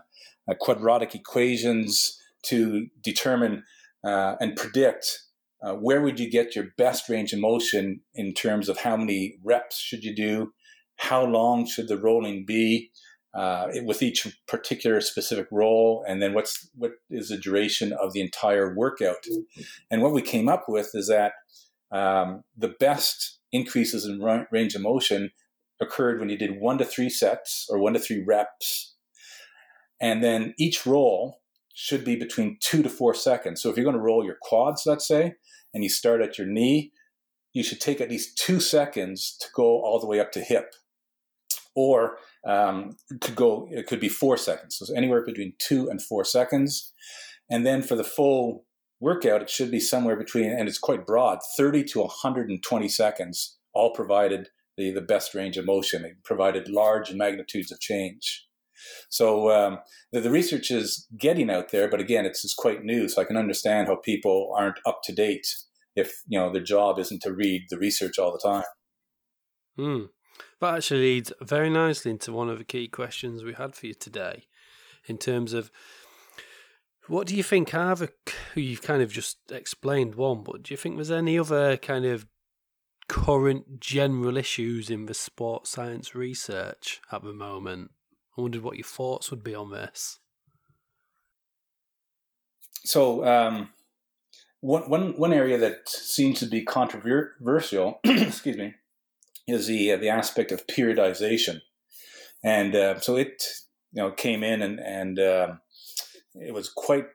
uh, quadratic equations to determine and predict where would you get your best range of motion in terms of how many reps should you do, how long should the rolling be, uh, with each particular specific role, and then what's what is the duration of the entire workout. Mm-hmm. And what we came up with is that um, the best increases in range of motion occurred when you did one to three sets or one to three reps, and then each roll should be between two to four seconds. So if you're going to roll your quads, let's say, and you start at your knee, you should take at least two seconds to go all the way up to hip. Or um, could go, it could be four seconds. So anywhere between two and four seconds. And then for the full workout, it should be somewhere between, and it's quite broad, 30 to 120 seconds, all provided the, the best range of motion. It provided large magnitudes of change. So um, the, the, research is getting out there, but again, it's, it's quite new. So I can understand how people aren't up to date if you know their job isn't to read the research all the time. Hmm. That actually leads very nicely into one of the key questions we had for you today, in terms of what do you think are the you've kind of just explained one, but do you think there's any other kind of current general issues in the sports science research at the moment? I wondered what your thoughts would be on this. So, um, one, one, one area that seems to be controversial, excuse me, is the uh, the aspect of periodization, and uh, so it you know came in and and uh, it was quite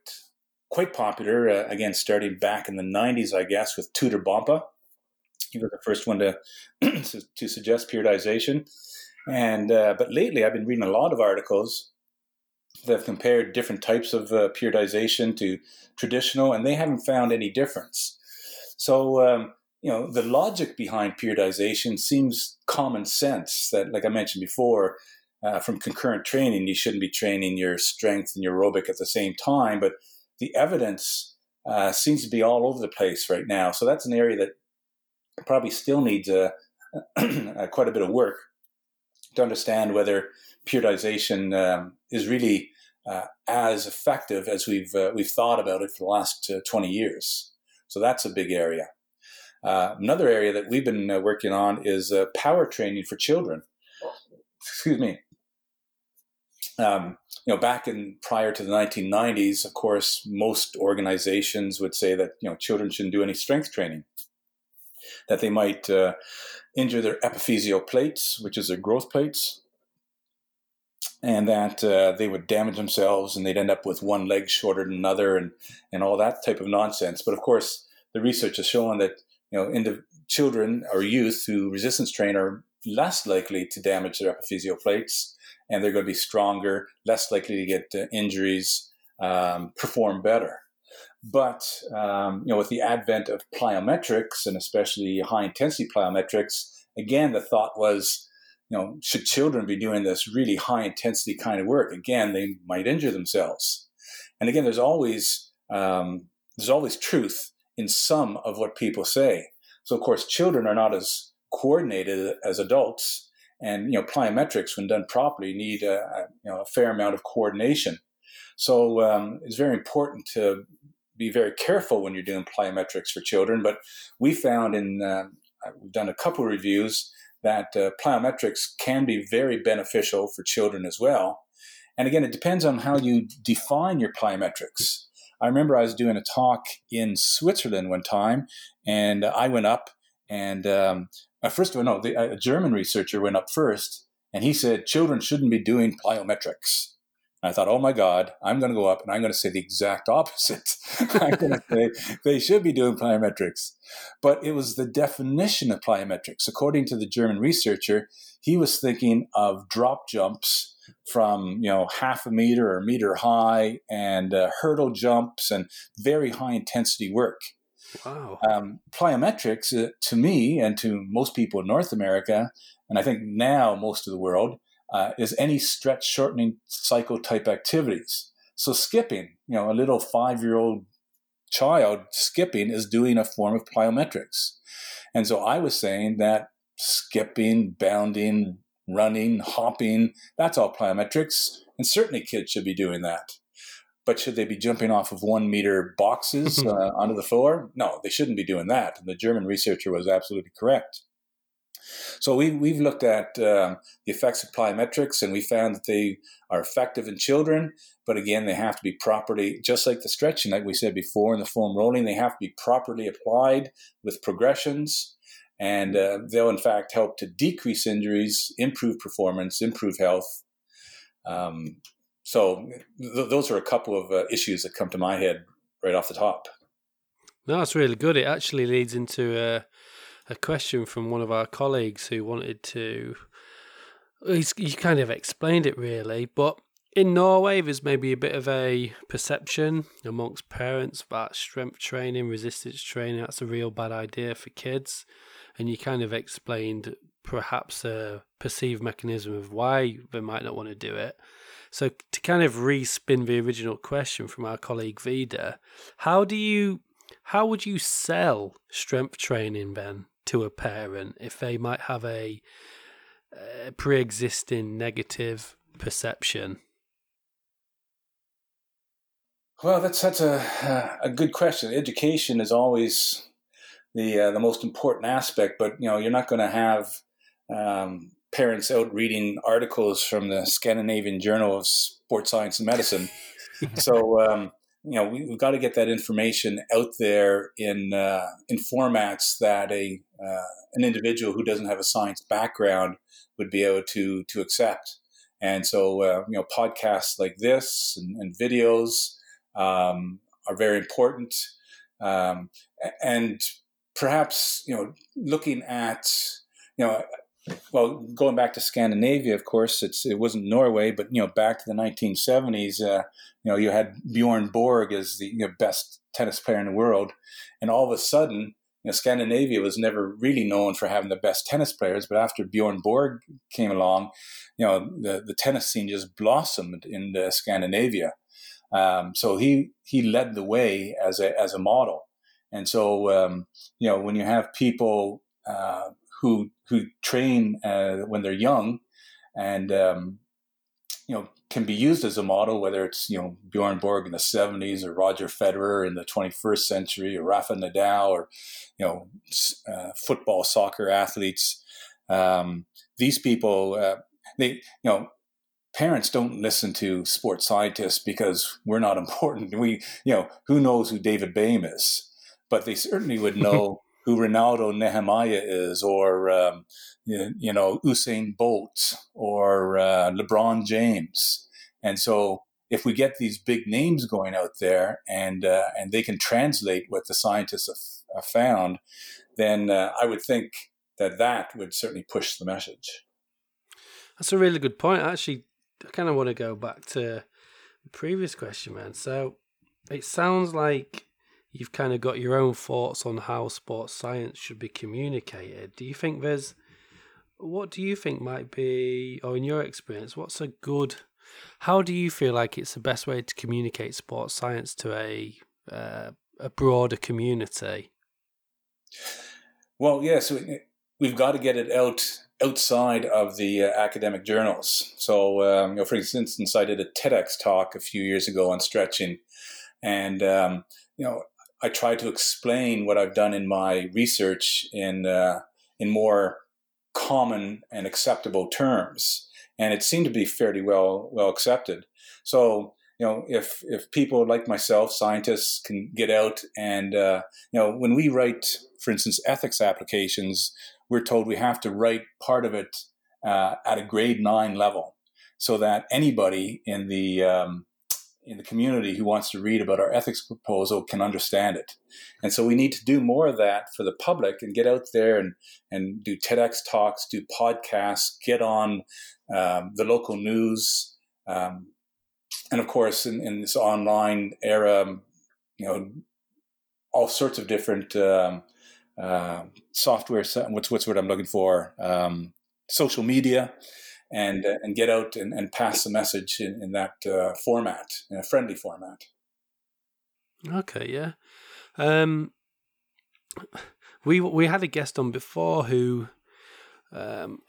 quite popular, uh, again, starting back in the 90s, I guess, with Tudor Bompa. He was the first one to, to suggest periodization. And, uh, but lately I've been reading a lot of articles that have compared different types of uh, periodization to traditional, and they haven't found any difference. So, um, you know, the logic behind periodization seems common sense that, like I mentioned before, uh, from concurrent training, you shouldn't be training your strength and your aerobic at the same time. But the evidence uh, seems to be all over the place right now. So that's an area that probably still needs a quite a bit of work to understand whether periodization um, is really uh, as effective as we've uh, we've thought about it for the last uh, 20 years. So that's a big area. Uh, another area that we've been uh, working on is uh, power training for children. Excuse me. Um, you know, back in prior to the 1990s, of course, most organizations would say that you know children shouldn't do any strength training, that they might injure their epiphyseal plates, which is their growth plates, and that uh, they would damage themselves and they'd end up with one leg shorter than another, and and all that type of nonsense. But of course, the research has shown that you know, in the children or youth who resistance train are less likely to damage their epiphyseal plates and they're going to be stronger, less likely to get uh, injuries, um, perform better. But um, you know, with the advent of plyometrics and especially high intensity plyometrics, again, the thought was, you know, should children be doing this really high intensity kind of work? Again, they might injure themselves. And again, there's always um, there's always truth in some of what people say. So, of course, children are not as coordinated as adults, and you know plyometrics when done properly need a, a you know a fair amount of coordination so um, it's very important to be very careful when you're doing plyometrics for children but we found in uh, we've done a couple reviews that uh, plyometrics can be very beneficial for children as well and again it depends on how you define your plyometrics i remember i was doing a talk in switzerland one time and i went up and um, uh, first of all, no, the, a German researcher went up first, and he said children shouldn't be doing plyometrics. And I thought, oh my God, I'm going to go up and I'm going to say the exact opposite. I'm going to say they should be doing plyometrics. But it was the definition of plyometrics. According to the German researcher, he was thinking of drop jumps from you know half a meter or a meter high and uh, hurdle jumps and very high intensity work. Wow. Um, plyometrics, uh, to me and to most people in North America, and I think now most of the world, uh, is any stretch shortening cycle type activities. So skipping, you know, a little five year old child skipping is doing a form of plyometrics. And so I was saying that skipping, bounding, running, hopping, that's all plyometrics. And certainly kids should be doing that. But should they be jumping off of one meter boxes uh, onto the floor? No, they shouldn't be doing that. And the German researcher was absolutely correct. So we, we've looked at um, the effects of plyometrics and we found that they are effective in children, but again, they have to be properly, just like the stretching, like we said before, and the foam rolling, they have to be properly applied with progressions. And uh, they'll, in fact, help to decrease injuries, improve performance, improve health. Um, so th- those are a couple of uh, issues that come to my head right off the top. No, that's really good. It actually leads into a, a question from one of our colleagues who wanted to. He's, he kind of explained it really, but in Norway, there's maybe a bit of a perception amongst parents that strength training, resistance training, that's a real bad idea for kids. And you kind of explained perhaps a perceived mechanism of why they might not want to do it. So to kind of respin the original question from our colleague Vida, how do you how would you sell strength training then to a parent if they might have a, a pre-existing negative perception? Well, that's that's a a good question. Education is always the uh, the most important aspect, but you know you're not going to have um, parents out reading articles from the Scandinavian Journal of Sports Science and Medicine. so um, you know we, have got to get that information out there in uh, in formats that a uh, an individual who doesn't have a science background would be able to to accept. And so uh, you know podcasts like this and, and videos um, are very important. Um, and perhaps, you know, looking at, you know, well, going back to Scandinavia, of course, it's it wasn't Norway, but you know, back to the 1970s, uh, you know, you had Bjorn Borg as the you know, best tennis player in the world, and all of a sudden, you know, Scandinavia was never really known for having the best tennis players, but after Bjorn Borg came along, you know, the, the tennis scene just blossomed in Scandinavia. Um, so he he led the way as a as a model, and so um, you know when you have people uh, who who train uh, when they're young, and um, you know can be used as a model, whether it's you know Bjorn Borg in the '70s or Roger Federer in the 21st century or Rafa Nadal or you know uh, football, soccer athletes. Um, these people, uh, they you know parents don't listen to sports scientists because we're not important. We, you know, who knows who David Behm is, but they certainly would know who Renaldo Nehemiah is, or um, you know Usain Bolt, or uh, LeBron James. And so, if we get these big names going out there, and uh, and they can translate what the scientists have, have found, then uh, I would think that that would certainly push the message. That's a really good point. Actually, I kind of want to go back to the previous question, man. So it sounds like you've kind of got your own thoughts on how sports science should be communicated. Do you think there's what do you think might be, or in your experience, what's a good? How do you feel like it's the best way to communicate sports science to a uh, a broader community? Well, yes, we've got to get it out outside of the uh, academic journals. So, um, you know, for instance, I did a TEDx talk a few years ago on stretching, and um, you know, I tried to explain what I've done in my research in uh, in more common and acceptable terms, and it seemed to be fairly well well accepted. So, you know, if if people like myself, scientists, can get out and uh, you know, when we write, for instance, ethics applications, we're told we have to write part of it uh, at a grade nine level, so that anybody in the um, in the community who wants to read about our ethics proposal can understand it. And so we need to do more of that for the public and get out there and, and do TEDx talks, do podcasts, get on um, the local news. Um, and of course, in, in, this online era, you know, all sorts of different um, uh, software. What's what's what I'm looking for? Um, social media, and uh, and get out and, and pass the message in, in that uh, format, in a friendly format. Okay, yeah. Um, we we had a guest on before who um,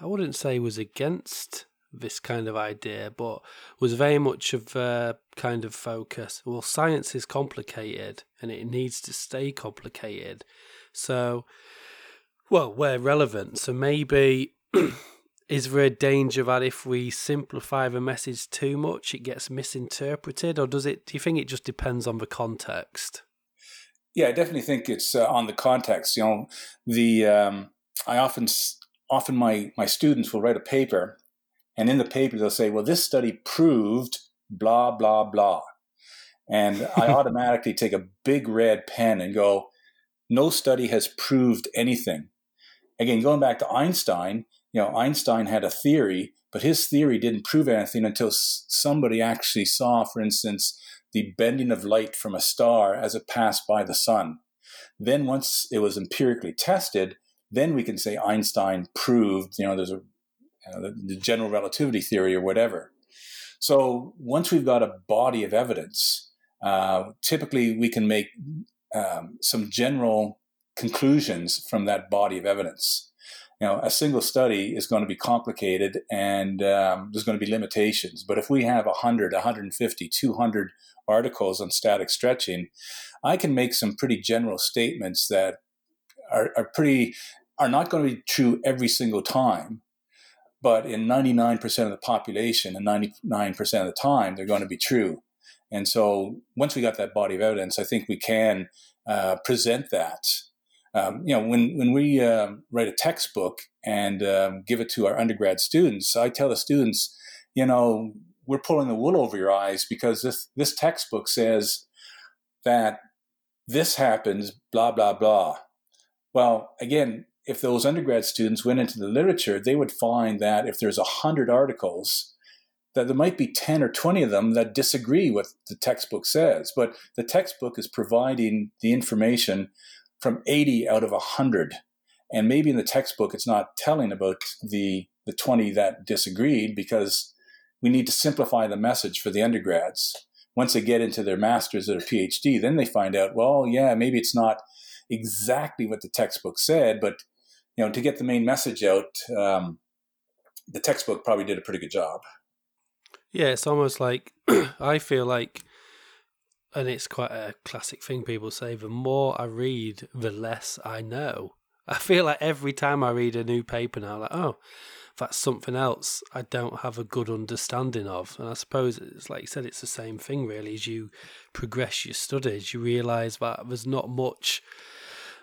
I wouldn't say was against this kind of idea, but was very much of a kind of focus. Well, science is complicated and it needs to stay complicated. So, well, we're relevant. So maybe is there a danger that if we simplify the message too much, it gets misinterpreted, or does it? Do you think it just depends on the context? Yeah, I definitely think it's uh, on the context. You know, the um, I often often my my students will write a paper, and in the paper they'll say, "Well, this study proved blah blah blah," and I automatically take a big red pen and go, no study has proved anything. Again, going back to Einstein, you know, Einstein had a theory, but his theory didn't prove anything until somebody actually saw, for instance, the bending of light from a star as it passed by the sun. Then, once it was empirically tested, then we can say Einstein proved, you know, there's a you know, the, the general relativity theory or whatever. So once we've got a body of evidence, uh, typically we can make um, some general conclusions from that body of evidence. You know, a single study is going to be complicated and um, there's going to be limitations. But if we have 100, 150, 200 articles on static stretching, I can make some pretty general statements that are, are pretty are not going to be true every single time, but in 99% of the population and 99% of the time, they're going to be true. And so once we got that body of evidence, I think we can uh, present that. Um, you know, when when we uh, write a textbook and um, give it to our undergrad students, I tell the students, you know, we're pulling the wool over your eyes because this this textbook says that this happens, blah, blah, blah. Well, again, if those undergrad students went into the literature, they would find that if there's a 100 articles, that there might be 10 or 20 of them that disagree with the textbook says. But the textbook is providing the information from 80 out of 100. And maybe in the textbook, it's not telling about the, the 20 that disagreed because we need to simplify the message for the undergrads. Once they get into their master's or PhD, then they find out, well, yeah, maybe it's not exactly what the textbook said, but you know, to get the main message out, um, the textbook probably did a pretty good job. Yeah, it's almost like I feel like, and it's quite a classic thing people say: the more I read, the less I know. I feel like every time I read a new paper now, like, oh, that's something else I don't have a good understanding of. And I suppose it's like you said, it's the same thing really. As you progress your studies, you realise that there's not much,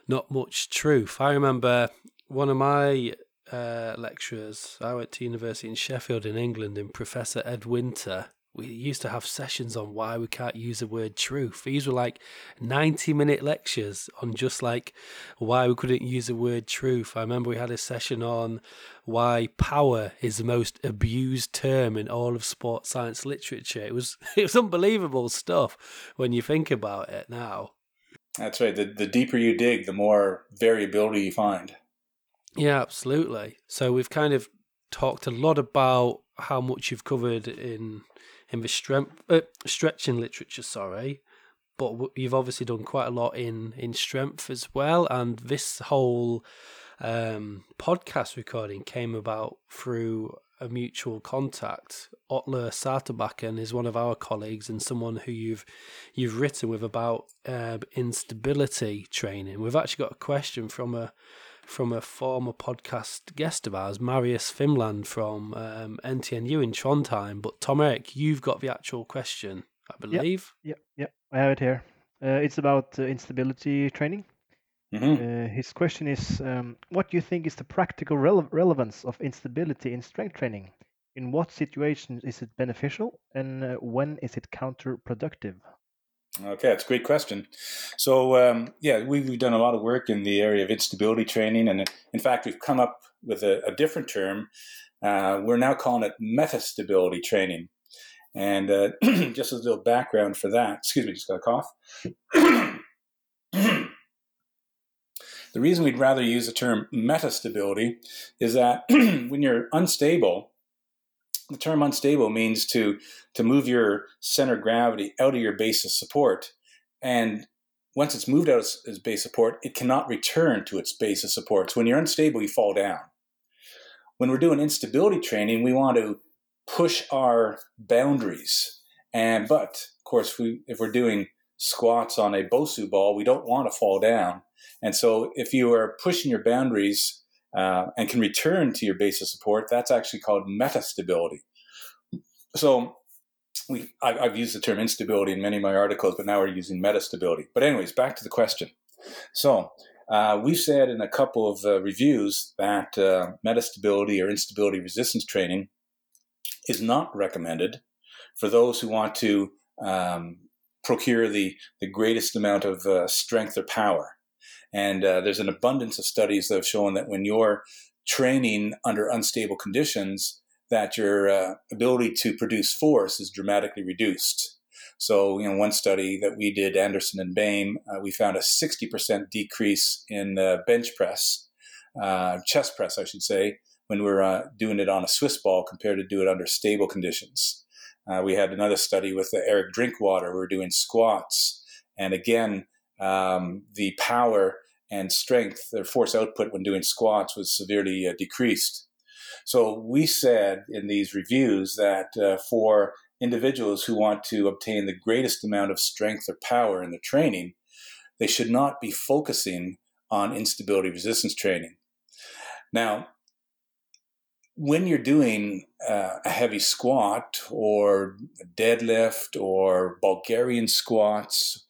not much truth. I remember one of my uh, lecturers. I went to university in Sheffield in England, and Professor Ed Winter we used to have sessions on why we can't use the word truth. These were like 90 minute lectures on just like why we couldn't use the word truth. I remember we had a session on why power is the most abused term in all of sports science literature. It was it was unbelievable stuff when you think about it now. That's right. The the deeper you dig, the more variability you find. Yeah, absolutely. So we've kind of talked a lot about how much you've covered in in the strength, uh, stretching literature, sorry, but you've obviously done quite a lot in in strength as well. And this whole um, podcast recording came about through a mutual contact. Atle Saeterbakken is one of our colleagues and someone who you've you've written with about uh, instability training. We've actually got a question from a from a former podcast guest of ours, Marius Fimland from um, NTNU in Trondheim. But Tom Erik, you've got the actual question, I believe. Yep, yep, yep. I have it here. Uh, it's about uh, instability training. Mm-hmm. Uh, his question is um, What do you think is the practical rele- relevance of instability in strength training? In what situations is it beneficial and uh, when is it counterproductive? Okay, that's a great question. So, um, yeah, we've, we've, done a lot of work in the area of instability training. And in fact, we've come up with a, a different term. Uh, we're now calling it metastability training. And uh, just a little background for that, excuse me, just got a cough. the reason we'd rather use the term metastability is that when you're unstable, the term unstable means to to move your center of gravity out of your base of support. And once it's moved out of its base support it cannot return to its base of support. So when you're unstable you fall down. When we're doing instability training we want to push our boundaries. And but of course we, if we're doing squats on a bosu ball we don't want to fall down. And so if you are pushing your boundaries uh, and can return to your base of support, that's actually called metastability. So we, I, have used the term instability in many of my articles, but now we're using metastability. But anyways, back to the question. So uh, we've said in a couple of uh, reviews that uh, metastability or instability resistance training is not recommended for those who want to um, procure the, the greatest amount of uh, strength or power. And uh, there's an abundance of studies that have shown that when you're training under unstable conditions, that your uh, ability to produce force is dramatically reduced. So, you know, one study that we did, Anderson and Behm, uh, we found a 60% decrease in uh, bench press, uh, chest press, I should say, when we are uh, doing it on a Swiss ball compared to do it under stable conditions. we had another study with Eric Drinkwater. We were doing squats. And again, um, the power and strength, their force output when doing squats was severely uh, decreased. So we said in these reviews that uh, for individuals who want to obtain the greatest amount of strength or power in their training, they should not be focusing on instability resistance training. Now, when you're doing uh, a heavy squat or deadlift or Bulgarian squats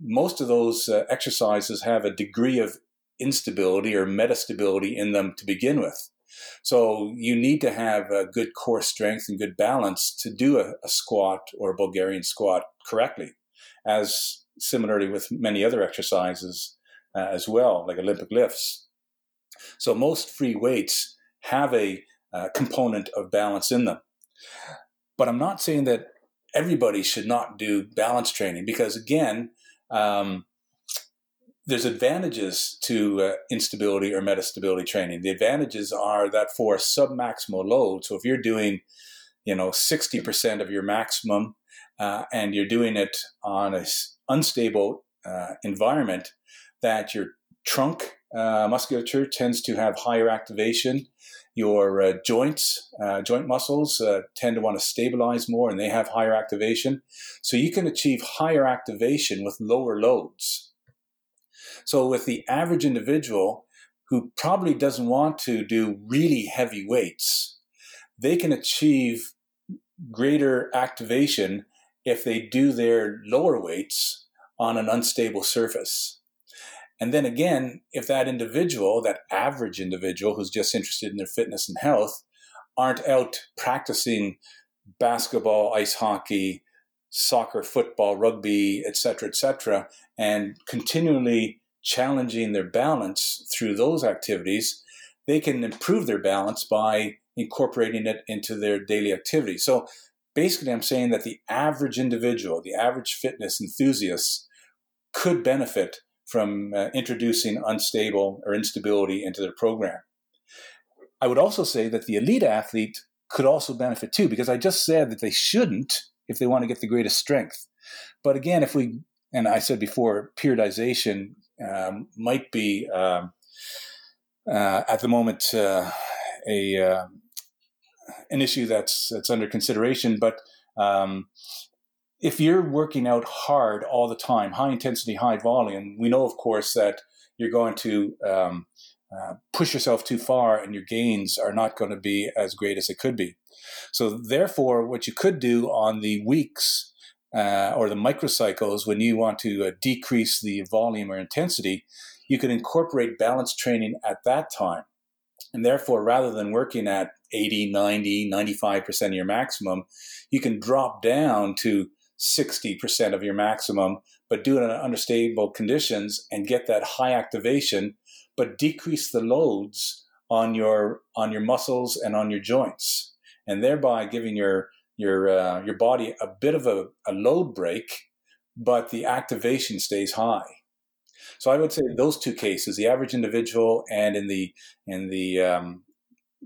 most of those uh, exercises have a degree of instability or metastability in them to begin with. So you need to have a good core strength and good balance to do a, a squat or a Bulgarian squat correctly. As similarly with many other exercises uh, as well, like Olympic lifts. So most free weights have a uh, component of balance in them. But I'm not saying that everybody should not do balance training because, again, um, there's advantages to uh, instability or metastability training. The advantages are that for submaximal load, so if you're doing, you know, 60% of your maximum uh, and you're doing it on an unstable uh, environment, that your trunk uh, musculature tends to have higher activation. Your uh, joints, uh, joint muscles uh, tend to want to stabilize more and they have higher activation. So you can achieve higher activation with lower loads. So with the average individual who probably doesn't want to do really heavy weights, they can achieve greater activation if they do their lower weights on an unstable surface. And then again, if that individual, that average individual who's just interested in their fitness and health, aren't out practicing basketball, ice hockey, soccer, football, rugby, etc., etc., and continually challenging their balance through those activities, they can improve their balance by incorporating it into their daily activity. So basically, I'm saying that the average individual, the average fitness enthusiast, could benefit from uh, introducing unstable or instability into their program. I would also say that the elite athlete could also benefit too, because I just said that they shouldn't if they want to get the greatest strength. But again, if we, and I said before, periodization um, might be um, uh, at the moment uh, a uh, an issue that's that's under consideration. But um, if you're working out hard all the time, high intensity, high volume, we know, of course, that you're going to um, uh, push yourself too far and your gains are not going to be as great as it could be. So, therefore, what you could do on the weeks uh, or the microcycles when you want to uh, decrease the volume or intensity, you could incorporate balance training at that time. And therefore, rather than working at 80, 90, 95% of your maximum, you can drop down to 60% of your maximum, but do it under unstable conditions and get that high activation, but decrease the loads on your on your muscles and on your joints, and thereby giving your your uh, your body a bit of a, a load break, but the activation stays high. So I would say those two cases, the average individual and in the in the um,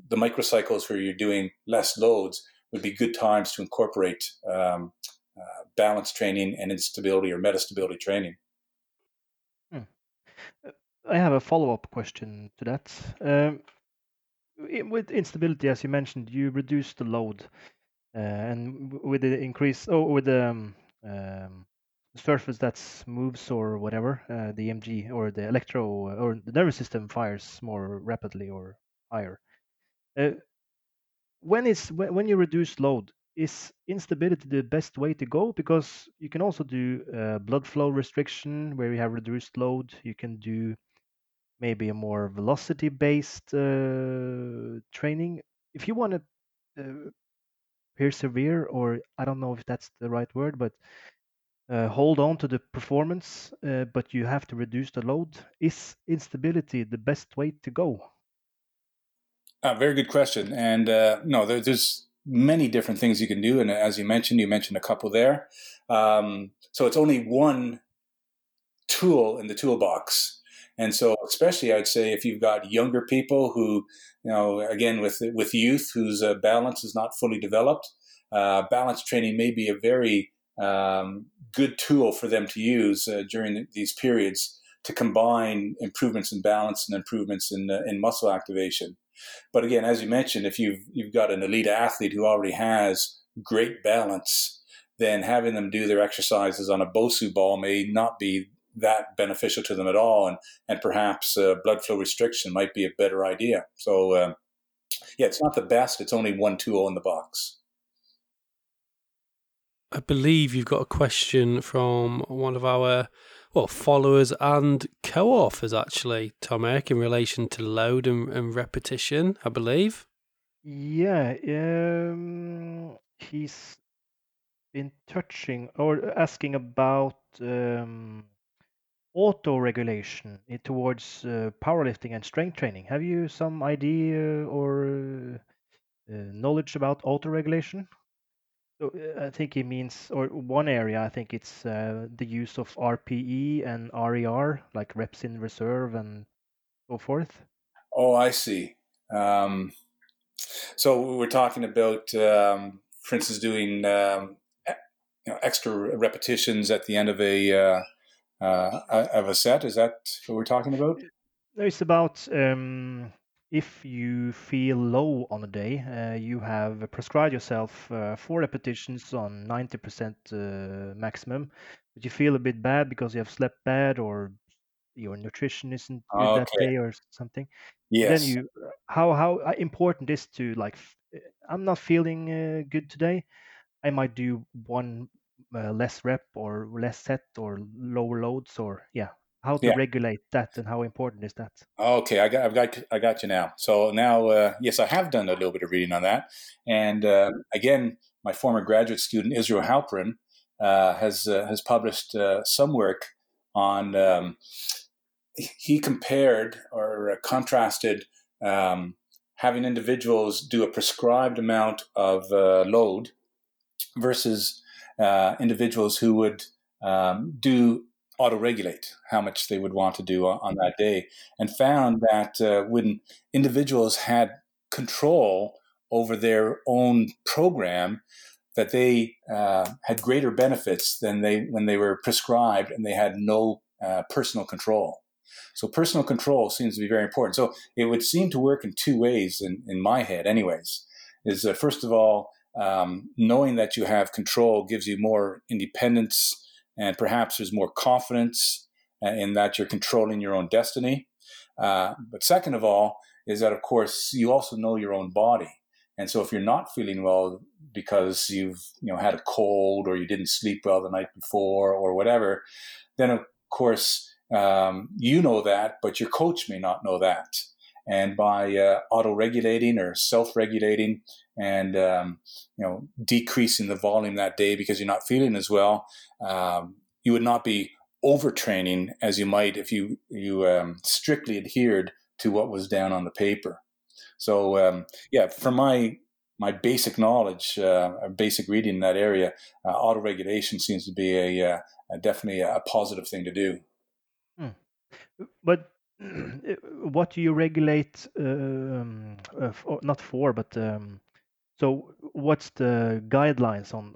the microcycles where you're doing less loads, would be good times to incorporate um, balance training and instability or metastability training. Hmm. Uh, I have a follow up question to that. Um, with instability, as you mentioned, you reduce the load, uh, and with the increase, oh, with the um, um, surface that moves or whatever, uh, the EMG or the electro or the nervous system fires more rapidly or higher. Uh, when is when you reduce load, is instability the best way to go? Because you can also do uh, blood flow restriction where you have reduced load. You can do maybe a more velocity based uh, training. If you want to uh, persevere, or I don't know if that's the right word, but uh, hold on to the performance, uh, but you have to reduce the load. Is instability the best way to go? Uh, very good question. And uh, no, there, there's many different things you can do. And as you mentioned, you mentioned a couple there. Um, so it's only one tool in the toolbox. And so, especially, I'd say if you've got younger people who, you know, again with with youth whose uh, balance is not fully developed, uh, balance training may be a very um, good tool for them to use uh, during these periods to combine improvements in balance and improvements in uh, in muscle activation. But again, as you mentioned, if you've you've got an elite athlete who already has great balance, then having them do their exercises on a Bosu ball may not be that beneficial to them at all, and and perhaps uh, blood flow restriction might be a better idea. So, uh, yeah, it's not the best. It's only one tool in the box. I believe you've got a question from one of our well, followers and co-authors actually, Tom Erik, in relation to load and, and repetition, I believe. Yeah, um, he's been touching or asking about um, auto regulation towards uh, powerlifting and strength training. Have you some idea or uh, knowledge about auto regulation? So uh, I think he means, or one area, I think it's uh, the use of RPE and RIR, like reps in reserve and so forth. Oh, I see. Um, so we're talking about, um, for instance, doing um, you know, extra repetitions at the end of a uh, uh, of a set. Is that what we're talking about? No, it's about um, if you feel low on a day, uh, you have prescribed yourself uh, four repetitions on 90% uh, maximum, but you feel a bit bad because you have slept bad or your nutrition isn't good okay. that day or something. Yes. Then you, how how uh, important is to like, I'm not feeling uh, good today. I might do one uh, less rep or less set or lower loads or yeah how to yeah. regulate that and how important is that? Okay i got i've got i got you now. So now uh, yes i have done a little bit of reading on that. And uh, again my former graduate student israel halperin uh, has uh, has published uh, some work on um, he compared or contrasted um, having individuals do a prescribed amount of load versus uh, individuals who would um, do auto regulate how much they would want to do on, on that day, and found that uh, when individuals had control over their own program, that they uh, had greater benefits than they when they were prescribed and they had no uh, personal control. So personal control seems to be very important. So it would seem to work in two ways in, in my head, anyways. Is uh, first of all um, knowing that you have control gives you more independence and perhaps there's more confidence uh, in that you're controlling your own destiny. Uh, but second of all, is that of course you also know your own body. And so if you're not feeling well because you've you know had a cold or you didn't sleep well the night before or whatever, then of course um, you know that, but your coach may not know that. And by uh, auto-regulating or self-regulating, and um, you know decreasing the volume that day because you're not feeling as well, um, you would not be overtraining as you might if you you um, strictly adhered to what was down on the paper. So um, yeah, from my my basic knowledge, uh, basic reading in that area, uh, auto regulation seems to be a, uh, a definitely a positive thing to do. Hmm. But what do you regulate? Um, uh, for, not for, but um, so, what's the guidelines on?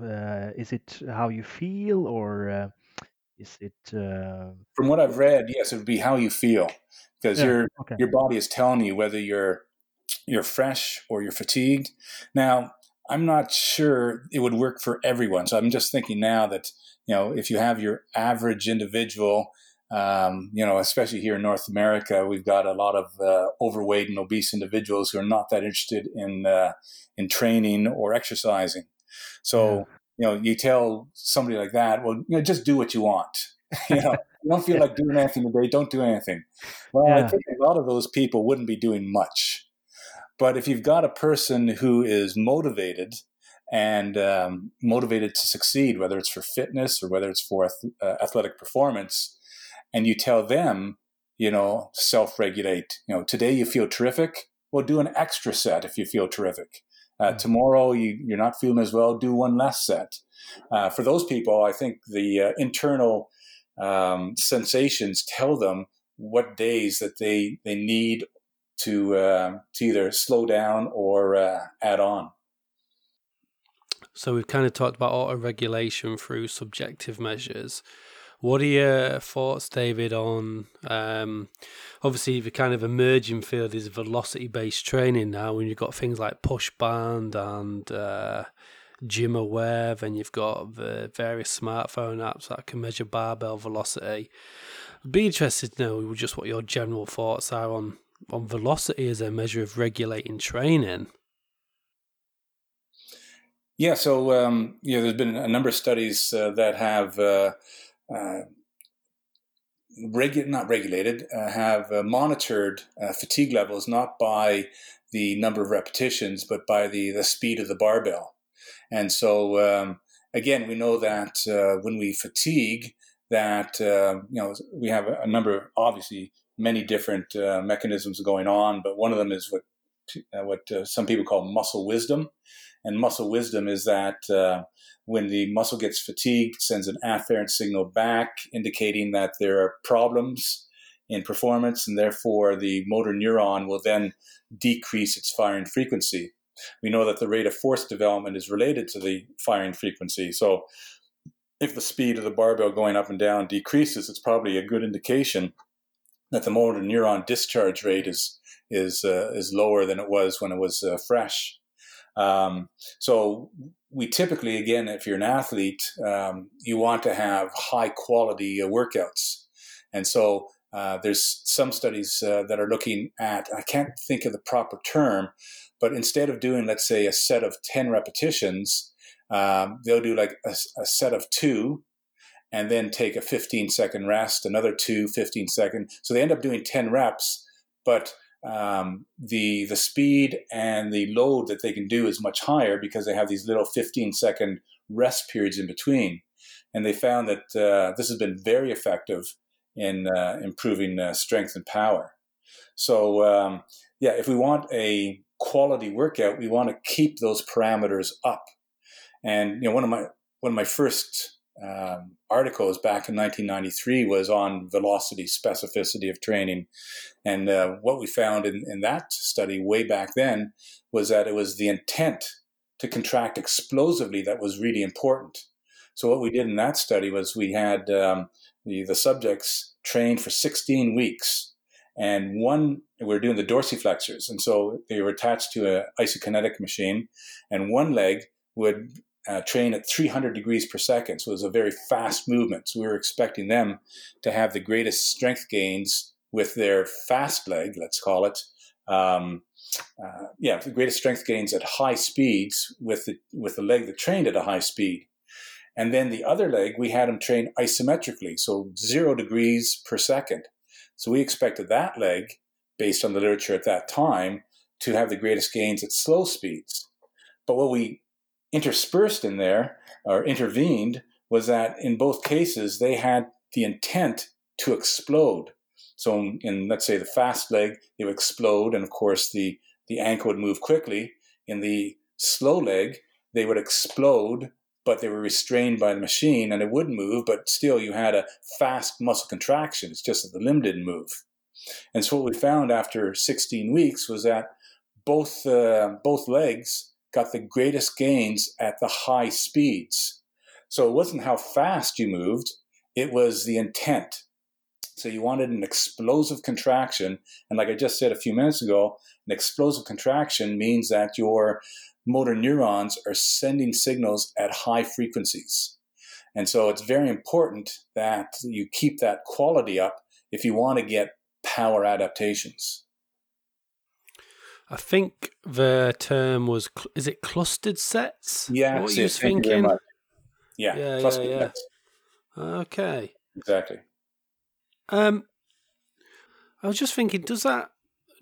Uh, is it how you feel, or uh, is it? Uh... From what I've read, yes, it would be how you feel, because yeah, your okay. your body is telling you whether you're you're fresh or you're fatigued. Now, I'm not sure it would work for everyone, so I'm just thinking now that you know if you have your average individual um, you know, especially here in North America, we've got a lot of uh, overweight and obese individuals who are not that interested in uh, in training or exercising. So, yeah. you know, you tell somebody like that, well, you know, just do what you want. you know, you don't feel like doing anything today, don't do anything. Well, yeah. I think a lot of those people wouldn't be doing much. But if you've got a person who is motivated and um, motivated to succeed, whether it's for fitness or whether it's for uh, athletic performance, and you tell them, you know, self regulate. You know, today you feel terrific. Well, do an extra set if you feel terrific. Uh, mm-hmm. Tomorrow you, you're not feeling as well. Do one less set. Uh, for those people, I think the uh, internal um, sensations tell them what days that they they need to uh, to either slow down or uh, add on. So we've kind of talked about auto regulation through subjective measures. What are your thoughts, David, on um, obviously the kind of emerging field is velocity based training now when you've got things like push band and uh, GymAware, and you've got the various smartphone apps that can measure barbell velocity. I'd be interested to know just what your general thoughts are on, on velocity as a measure of regulating training. Yeah, so um, you know, there's been a number of studies uh, that have uh, regu- not regulated, uh, have uh, monitored uh, fatigue levels not by the number of repetitions, but by the, the speed of the barbell. And so, um, again, we know that uh, when we fatigue, that uh, you know we have a number, of obviously, many different uh, mechanisms going on, but one of them is what uh, what uh, some people call muscle wisdom. And muscle wisdom is that uh, when the muscle gets fatigued, sends an afferent signal back, indicating that there are problems in performance, and therefore the motor neuron will then decrease its firing frequency. We know that the rate of force development is related to the firing frequency. So, if the speed of the barbell going up and down decreases, it's probably a good indication that the motor neuron discharge rate is is uh, is lower than it was when it was uh, fresh. Um, so we typically, again, if you're an athlete, um, you want to have high quality uh, workouts, and so uh, there's some studies uh, that are looking at. I can't think of the proper term, but instead of doing, let's say, a set of ten repetitions, um, they'll do like a, a set of two and then take a 15 second rest, another two, 15 second. So they end up doing 10 reps, but um, the the speed and the load that they can do is much higher because they have these little 15 second rest periods in between. And they found that uh, this has been very effective in uh, improving uh, strength and power. So um, yeah, if we want a quality workout, we want to keep those parameters up. And you know, one of my one of my first um, articles back in 1993 was on velocity specificity of training. And uh, what we found in, in that study way back then was that it was the intent to contract explosively that was really important. So, what we did in that study was we had um, the, the subjects trained for 16 weeks. And one, we were doing the dorsiflexors. And so they were attached to an isokinetic machine. And one leg would uh, train at 300 degrees per second. So it was a very fast movement. So we were expecting them to have the greatest strength gains with their fast leg, let's call it. Um, uh, yeah, the greatest strength gains at high speeds with the, with the leg that trained at a high speed. And then the other leg, we had them train isometrically, so zero degrees per second. So we expected that leg, based on the literature at that time, to have the greatest gains at slow speeds. But what we interspersed in there or intervened was that in both cases they had the intent to explode. So in, let's say the fast leg, they would explode, and of course the the ankle would move quickly. In the slow leg, they would explode, but they were restrained by the machine, and it would move, but still you had a fast muscle contraction. It's just that the limb didn't move. And so what we found after 16 weeks was that both uh, both legs got the greatest gains at the high speeds. So it wasn't how fast you moved, it was the intent. So you wanted an explosive contraction. And like I just said a few minutes ago, an explosive contraction means that your motor neurons are sending signals at high frequencies. And so it's very important that you keep that quality up if you want to get power adaptations. I think the term was is it clustered sets? Yeah, what you thinking? Yeah, yeah, clustered yeah, yeah. Sets. Okay, exactly. Um, I was just thinking, does that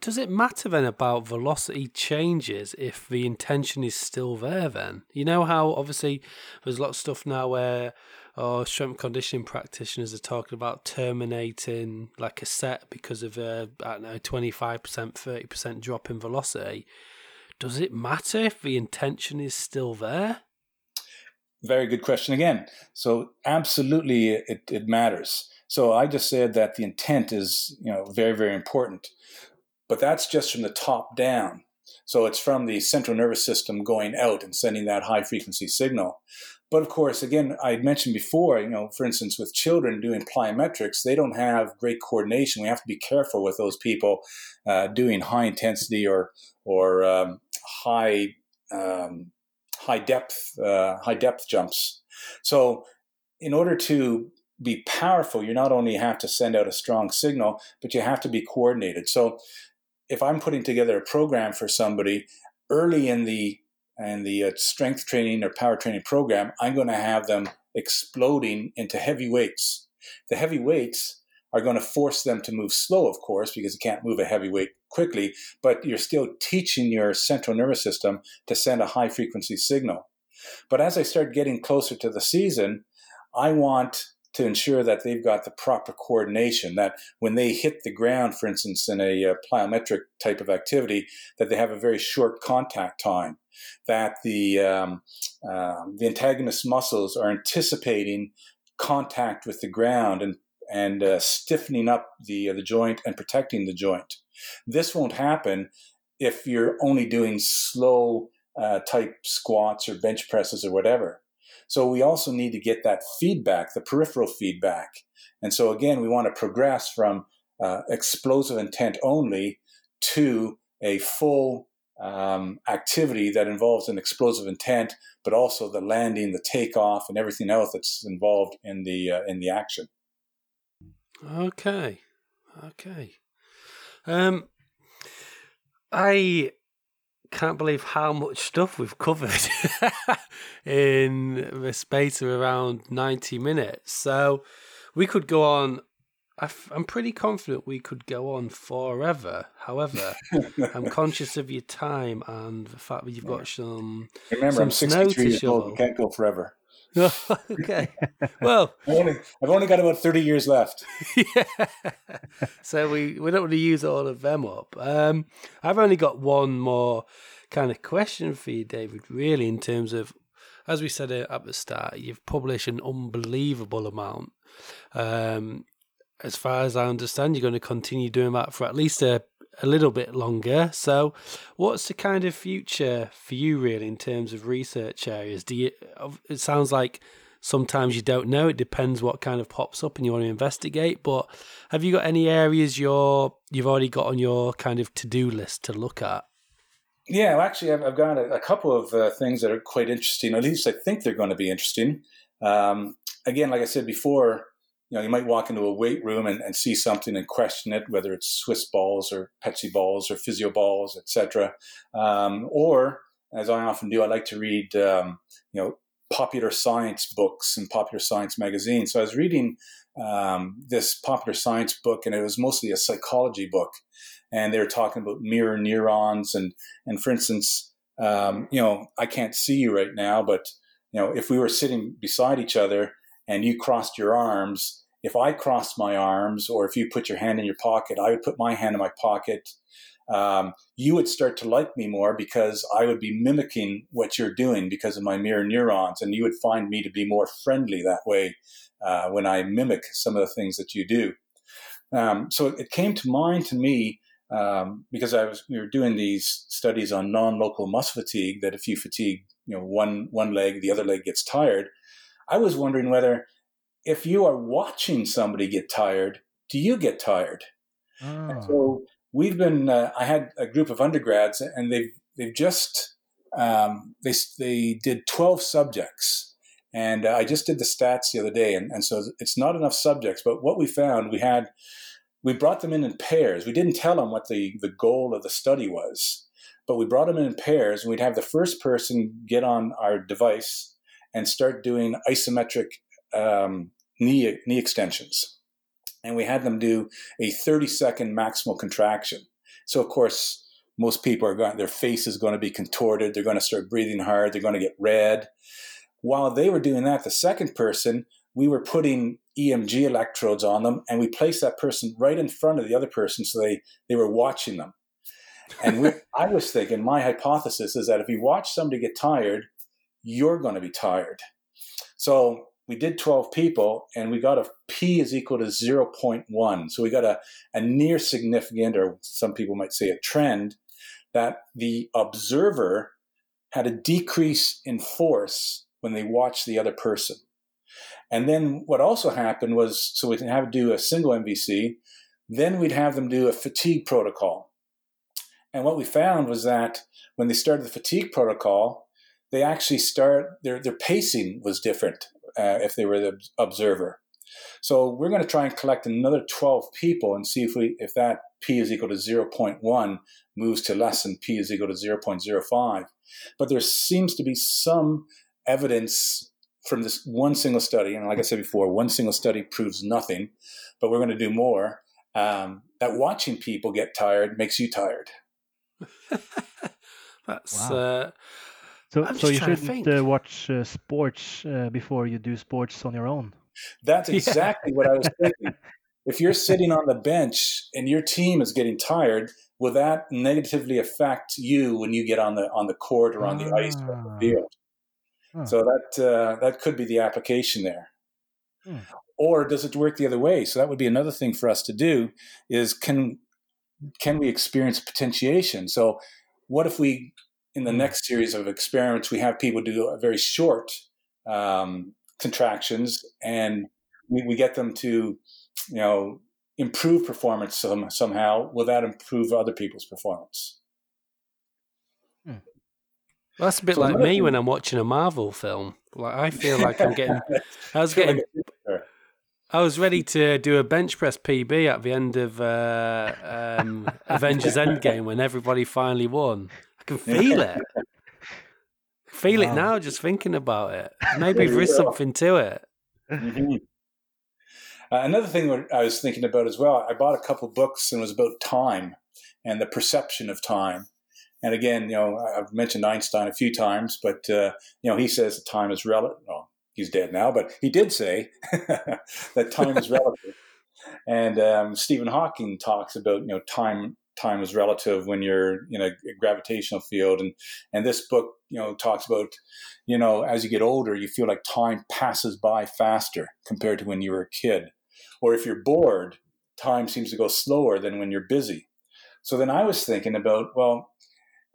does it matter then about velocity changes if the intention is still there? Then you know how obviously there's a lot of stuff now where or strength conditioning practitioners are talking about terminating like a set because of a I don't know twenty five percent, thirty percent drop in velocity. Does it matter if the intention is still there? Very good question again. So absolutely, it, it matters. So I just said that the intent is you know very very important, but that's just from the top down. So it's from the central nervous system going out and sending that high frequency signal. But of course, again, I mentioned before, you know, for instance, with children doing plyometrics, they don't have great coordination. We have to be careful with those people uh, doing high intensity or or um, high um, high depth uh, high depth jumps. So, in order to be powerful, you not only have to send out a strong signal, but you have to be coordinated. So, if I'm putting together a program for somebody early in the and the uh, strength training or power training program, I'm going to have them exploding into heavy weights. The heavy weights are going to force them to move slow, of course, because you can't move a heavy weight quickly, but you're still teaching your central nervous system to send a high frequency signal. But as I start getting closer to the season, I want to ensure that they've got the proper coordination that when they hit the ground for instance in a, uh, plyometric type of activity that they have a very short contact time that the um, uh, the antagonist muscles are anticipating contact with the ground and and uh, stiffening up the uh, the joint and protecting the joint. This won't happen if you're only doing slow uh, type squats or bench presses or whatever so we also need to get that feedback, the peripheral feedback. And so again, we want to progress from uh, explosive intent only to a full um, activity that involves an explosive intent, but also the landing, the takeoff, and everything else that's involved in the uh, in the action. Okay, okay. Um, I can't believe how much stuff we've covered in the space of around 90 minutes. So we could go on. i f- I'm pretty confident we could go on forever. However, I'm conscious of your time and the fact that you've got some. Remember, some I'm 63 years old. We can't go forever. okay. Well, I've only, I've only, got about 30 years left. yeah. So we, we don't want to use all of them up. Um, I've only got one more kind of question for you, David, really, in terms of, as we said at the start, you've published an unbelievable amount. Um, as far as I understand, you're going to continue doing that for at least a, a little bit longer. So, what's the kind of future for you, really, in terms of research areas? Do you? It sounds like sometimes you don't know. It depends what kind of pops up and you want to investigate. But have you got any areas you're you've already got on your kind of to do list to look at? Yeah, well, actually, I've, I've got a, a couple of uh, things that are quite interesting. At least I think they're going to be interesting. Um, again, like I said before, you know, you might walk into a weight room and, and see something and question it, whether it's Swiss balls or Pezzi balls or physio balls, etc. Um, or, as I often do, I like to read, um, you know, popular science books and popular science magazines. So I was reading um, this popular science book, and it was mostly a psychology book, and they were talking about mirror neurons, and and for instance, um, you know, I can't see you right now, but you know, if we were sitting beside each other and you crossed your arms, if I crossed my arms, or if you put your hand in your pocket, I would put my hand in my pocket. Um, you would start to like me more because I would be mimicking what you're doing because of my mirror neurons, and you would find me to be more friendly that way uh, when I mimic some of the things that you do. Um, so it came to mind to me um, because I was we were doing these studies on non-local muscle fatigue. That if you fatigue, you know, one one leg, the other leg gets tired. I was wondering whether if you are watching somebody get tired, do you get tired? Oh. So we've been. Uh, I had a group of undergrads, and they've they've just um, they they did twelve subjects, and uh, I just did the stats the other day, and, and so it's not enough subjects. But what we found, we had we brought them in in pairs. We didn't tell them what the the goal of the study was, but we brought them in in pairs, and we'd have the first person get on our device and start doing isometric um, knee, knee extensions. And we had them do a 30 second maximal contraction. So, of course, most people are going, their face is going to be contorted. They're going to start breathing hard. They're going to get red. While they were doing that, the second person, we were putting EMG electrodes on them and we placed that person right in front of the other person so they, they were watching them. And I was thinking, my hypothesis is that if you watch somebody get tired, you're going to be tired. So we did 12 people and we got a p is equal to 0.1 so we got a, a near significant or some people might say a trend that the observer had a decrease in force when they watched the other person. And then what also happened was so we'd have to do a single mvc then we'd have them do a fatigue protocol. And what we found was that when they started the fatigue protocol they actually start their, their pacing was different uh, if they were the observer. So we're going to try and collect another 12 people and see if we if that p is equal to 0.1 moves to less than p is equal to 0.05. But there seems to be some evidence from this one single study, and like I said before, one single study proves nothing, but we're going to do more. Um, that watching people get tired makes you tired. That's wow. uh, So, so you shouldn't uh, watch uh, sports uh, before you do sports on your own. That's exactly yeah. what I was thinking. If you're sitting on the bench and your team is getting tired, will that negatively affect you when you get on the on the court or on the ice or the ah. field? Huh. So that uh, that could be the application there. Hmm. Or does it work the other way? So that would be another thing for us to do: is can can we experience potentiation? So what if we in the hmm. next series of experiments we have people do a very short um, contractions and we, we get them to you know improve performance some, somehow will that improve other people's performance hmm. well, that's a bit so like me when i'm watching a marvel film like i feel like i'm getting i was getting I was ready to do a bench press PB at the end of uh, um, Avengers Endgame when everybody finally won. Can feel it. feel wow. it now just thinking about it. Maybe there is something to it. Mm-hmm. Uh, another thing I was thinking about as well, I bought a couple books and it was about time and the perception of time. And again, you know, I've mentioned Einstein a few times, but uh, you know, he says that time is relative. Well, he's dead now, but he did say that time is relative. And um, Stephen Hawking talks about you know time time is relative when you're in a gravitational field, and and this book you know talks about you know as you get older, you feel like time passes by faster compared to when you were a kid or if you're bored, time seems to go slower than when you're busy. So then I was thinking about, well,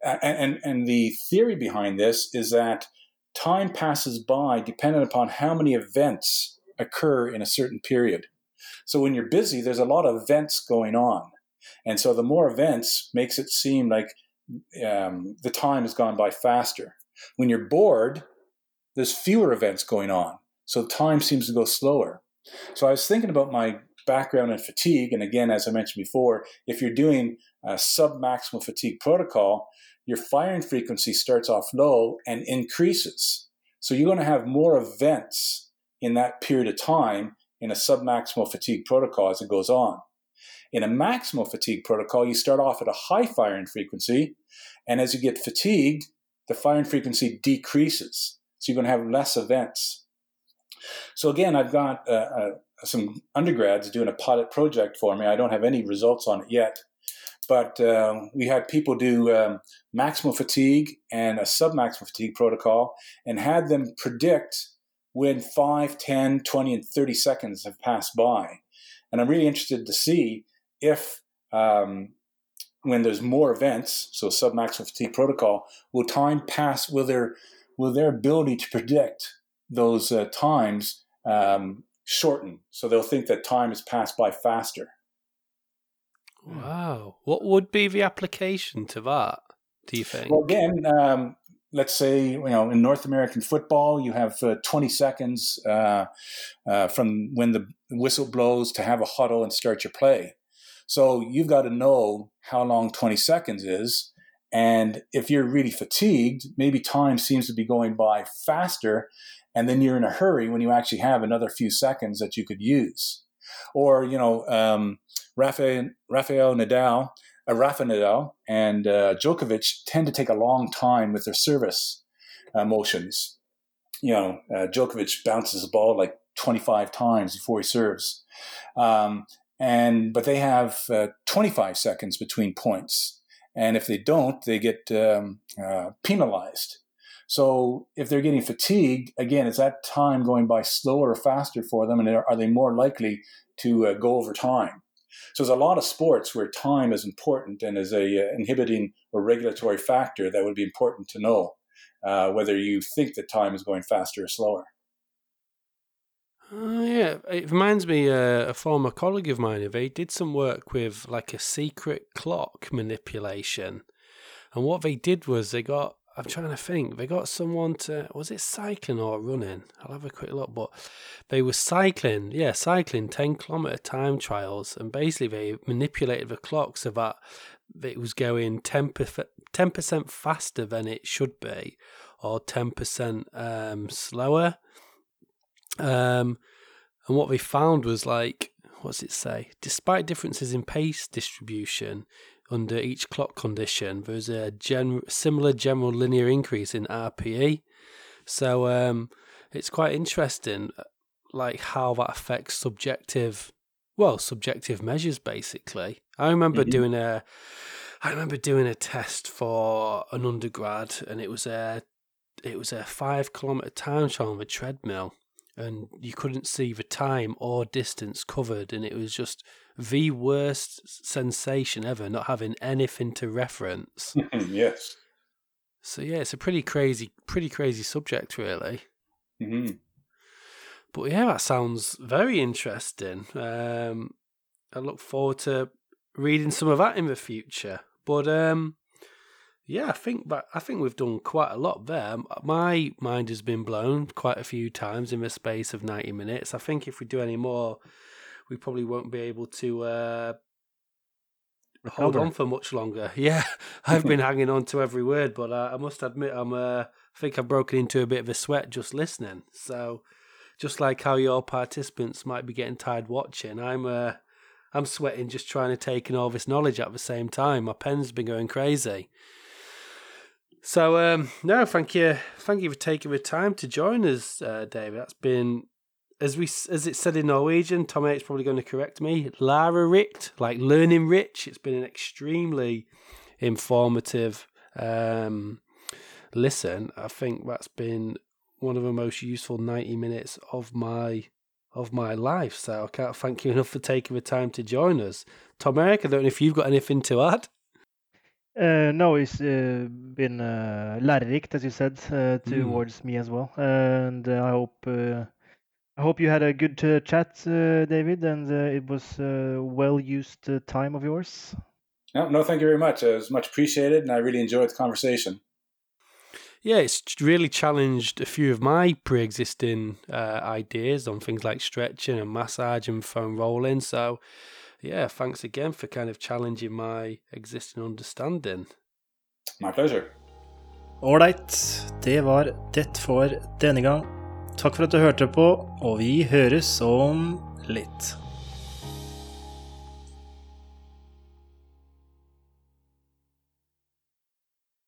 and, and the theory behind this is that time passes by dependent upon how many events occur in a certain period. So when you're busy, there's a lot of events going on. And so the more events makes it seem like um, the time has gone by faster. When you're bored, there's fewer events going on. So time seems to go slower. So I was thinking about my background in fatigue. And again, as I mentioned before, if you're doing a sub-maximal fatigue protocol, your firing frequency starts off low and increases. So you're going to have more events in that period of time in a sub-maximal fatigue protocol as it goes on. In a maximal fatigue protocol, you start off at a high firing frequency, and as you get fatigued, the firing frequency decreases. So you're going to have less events. So again, I've got uh, uh, some undergrads doing a pilot project for me. I don't have any results on it yet, but uh, we had people do um, maximal fatigue and a submaximal fatigue protocol and had them predict when 5, 10, 20, and 30 seconds have passed by. And I'm really interested to see if um, when there's more events, so submaximal fatigue protocol, will time pass, will their, will their ability to predict those uh, times um, shorten. So they'll think that time has passed by faster. Wow. What would be the application to that, do you think? Well, again, um, let's say, you know, in North American football, you have uh, 20 seconds uh, uh, from when the whistle blows to have a huddle and start your play. So you've got to know how long 20 seconds is. And if you're really fatigued, maybe time seems to be going by faster and then you're in a hurry when you actually have another few seconds that you could use. Or, you know, um, Rafael, Rafael Nadal, uh, Rafa Nadal and uh, Djokovic tend to take a long time with their service uh, motions. You know, uh, Djokovic bounces the ball like 25 times before he serves. Um, and but they have uh, 25 seconds between points. And if they don't, they get um, uh, penalized. So if they're getting fatigued, again, is that time going by slower or faster for them? And are they more likely to uh, go over time? So there's a lot of sports where time is important and is a uh, inhibiting or regulatory factor that would be important to know uh, whether you think that time is going faster or slower. Uh, yeah, it reminds me uh, a former colleague of mine. They did some work with like a secret clock manipulation, and what they did was they got I'm trying to think. They got someone to was it cycling or running? I'll have a quick look. But they were cycling, yeah, cycling ten kilometer time trials, and basically they manipulated the clock so that it was going ten percent faster than it should be, or ten percent um, slower. Um, and what they found was like, what's it say? Despite differences in pace distribution, under each clock condition, there's a gen- similar general linear increase in RPE. So um, it's quite interesting, uh, like how that affects subjective, well, subjective measures basically. I remember mm-hmm. doing a, I remember doing a test for an undergrad, and it was a, it was a five kilometer time trial on a treadmill, and you couldn't see the time or distance covered, and it was just the worst sensation ever, not having anything to reference. yes. So yeah, it's a pretty crazy, pretty crazy subject, really. Mm-hmm. But yeah, that sounds very interesting. Um, I look forward to reading some of that in the future. But um, yeah, I think but I think we've done quite a lot there. My mind has been blown quite a few times in the space of ninety minutes. I think if we do any more, we probably won't be able to uh, hold on for much longer. Yeah, I've been hanging on to every word, but uh, I must admit, I'm. Uh, I think I've broken into a bit of a sweat just listening. So, just like how your participants might be getting tired watching, I'm. Uh, I'm sweating just trying to take in all this knowledge at the same time. My pen's been going crazy. So um, no, thank you, thank you for taking the time to join us, uh, David. That's been as we as it said in Norwegian. Tom Erik's probably going to correct me. Lara Richt, like learning rich. It's been an extremely informative um, listen. I think that's been one of the most useful ninety minutes of my of my life. So I can't thank you enough for taking the time to join us. Tom Erik, I don't know if you've got anything to add. Uh, no, it's uh, been uh, lærerikt, as you said, uh, towards mm. me as well, and uh, I hope uh, I hope you had a good uh, chat, David, and it was a well used time of yours. No, no, thank you very much. It was much appreciated, and I really enjoyed the conversation. Yeah, it's really challenged a few of my pre-existing ideas on things like stretching and massage and foam rolling. So yeah, thanks again for kind of challenging my existing understanding. My pleasure. Ålreit, det var det for denne gang. Takk for at du hørte på, og vi høres om litt.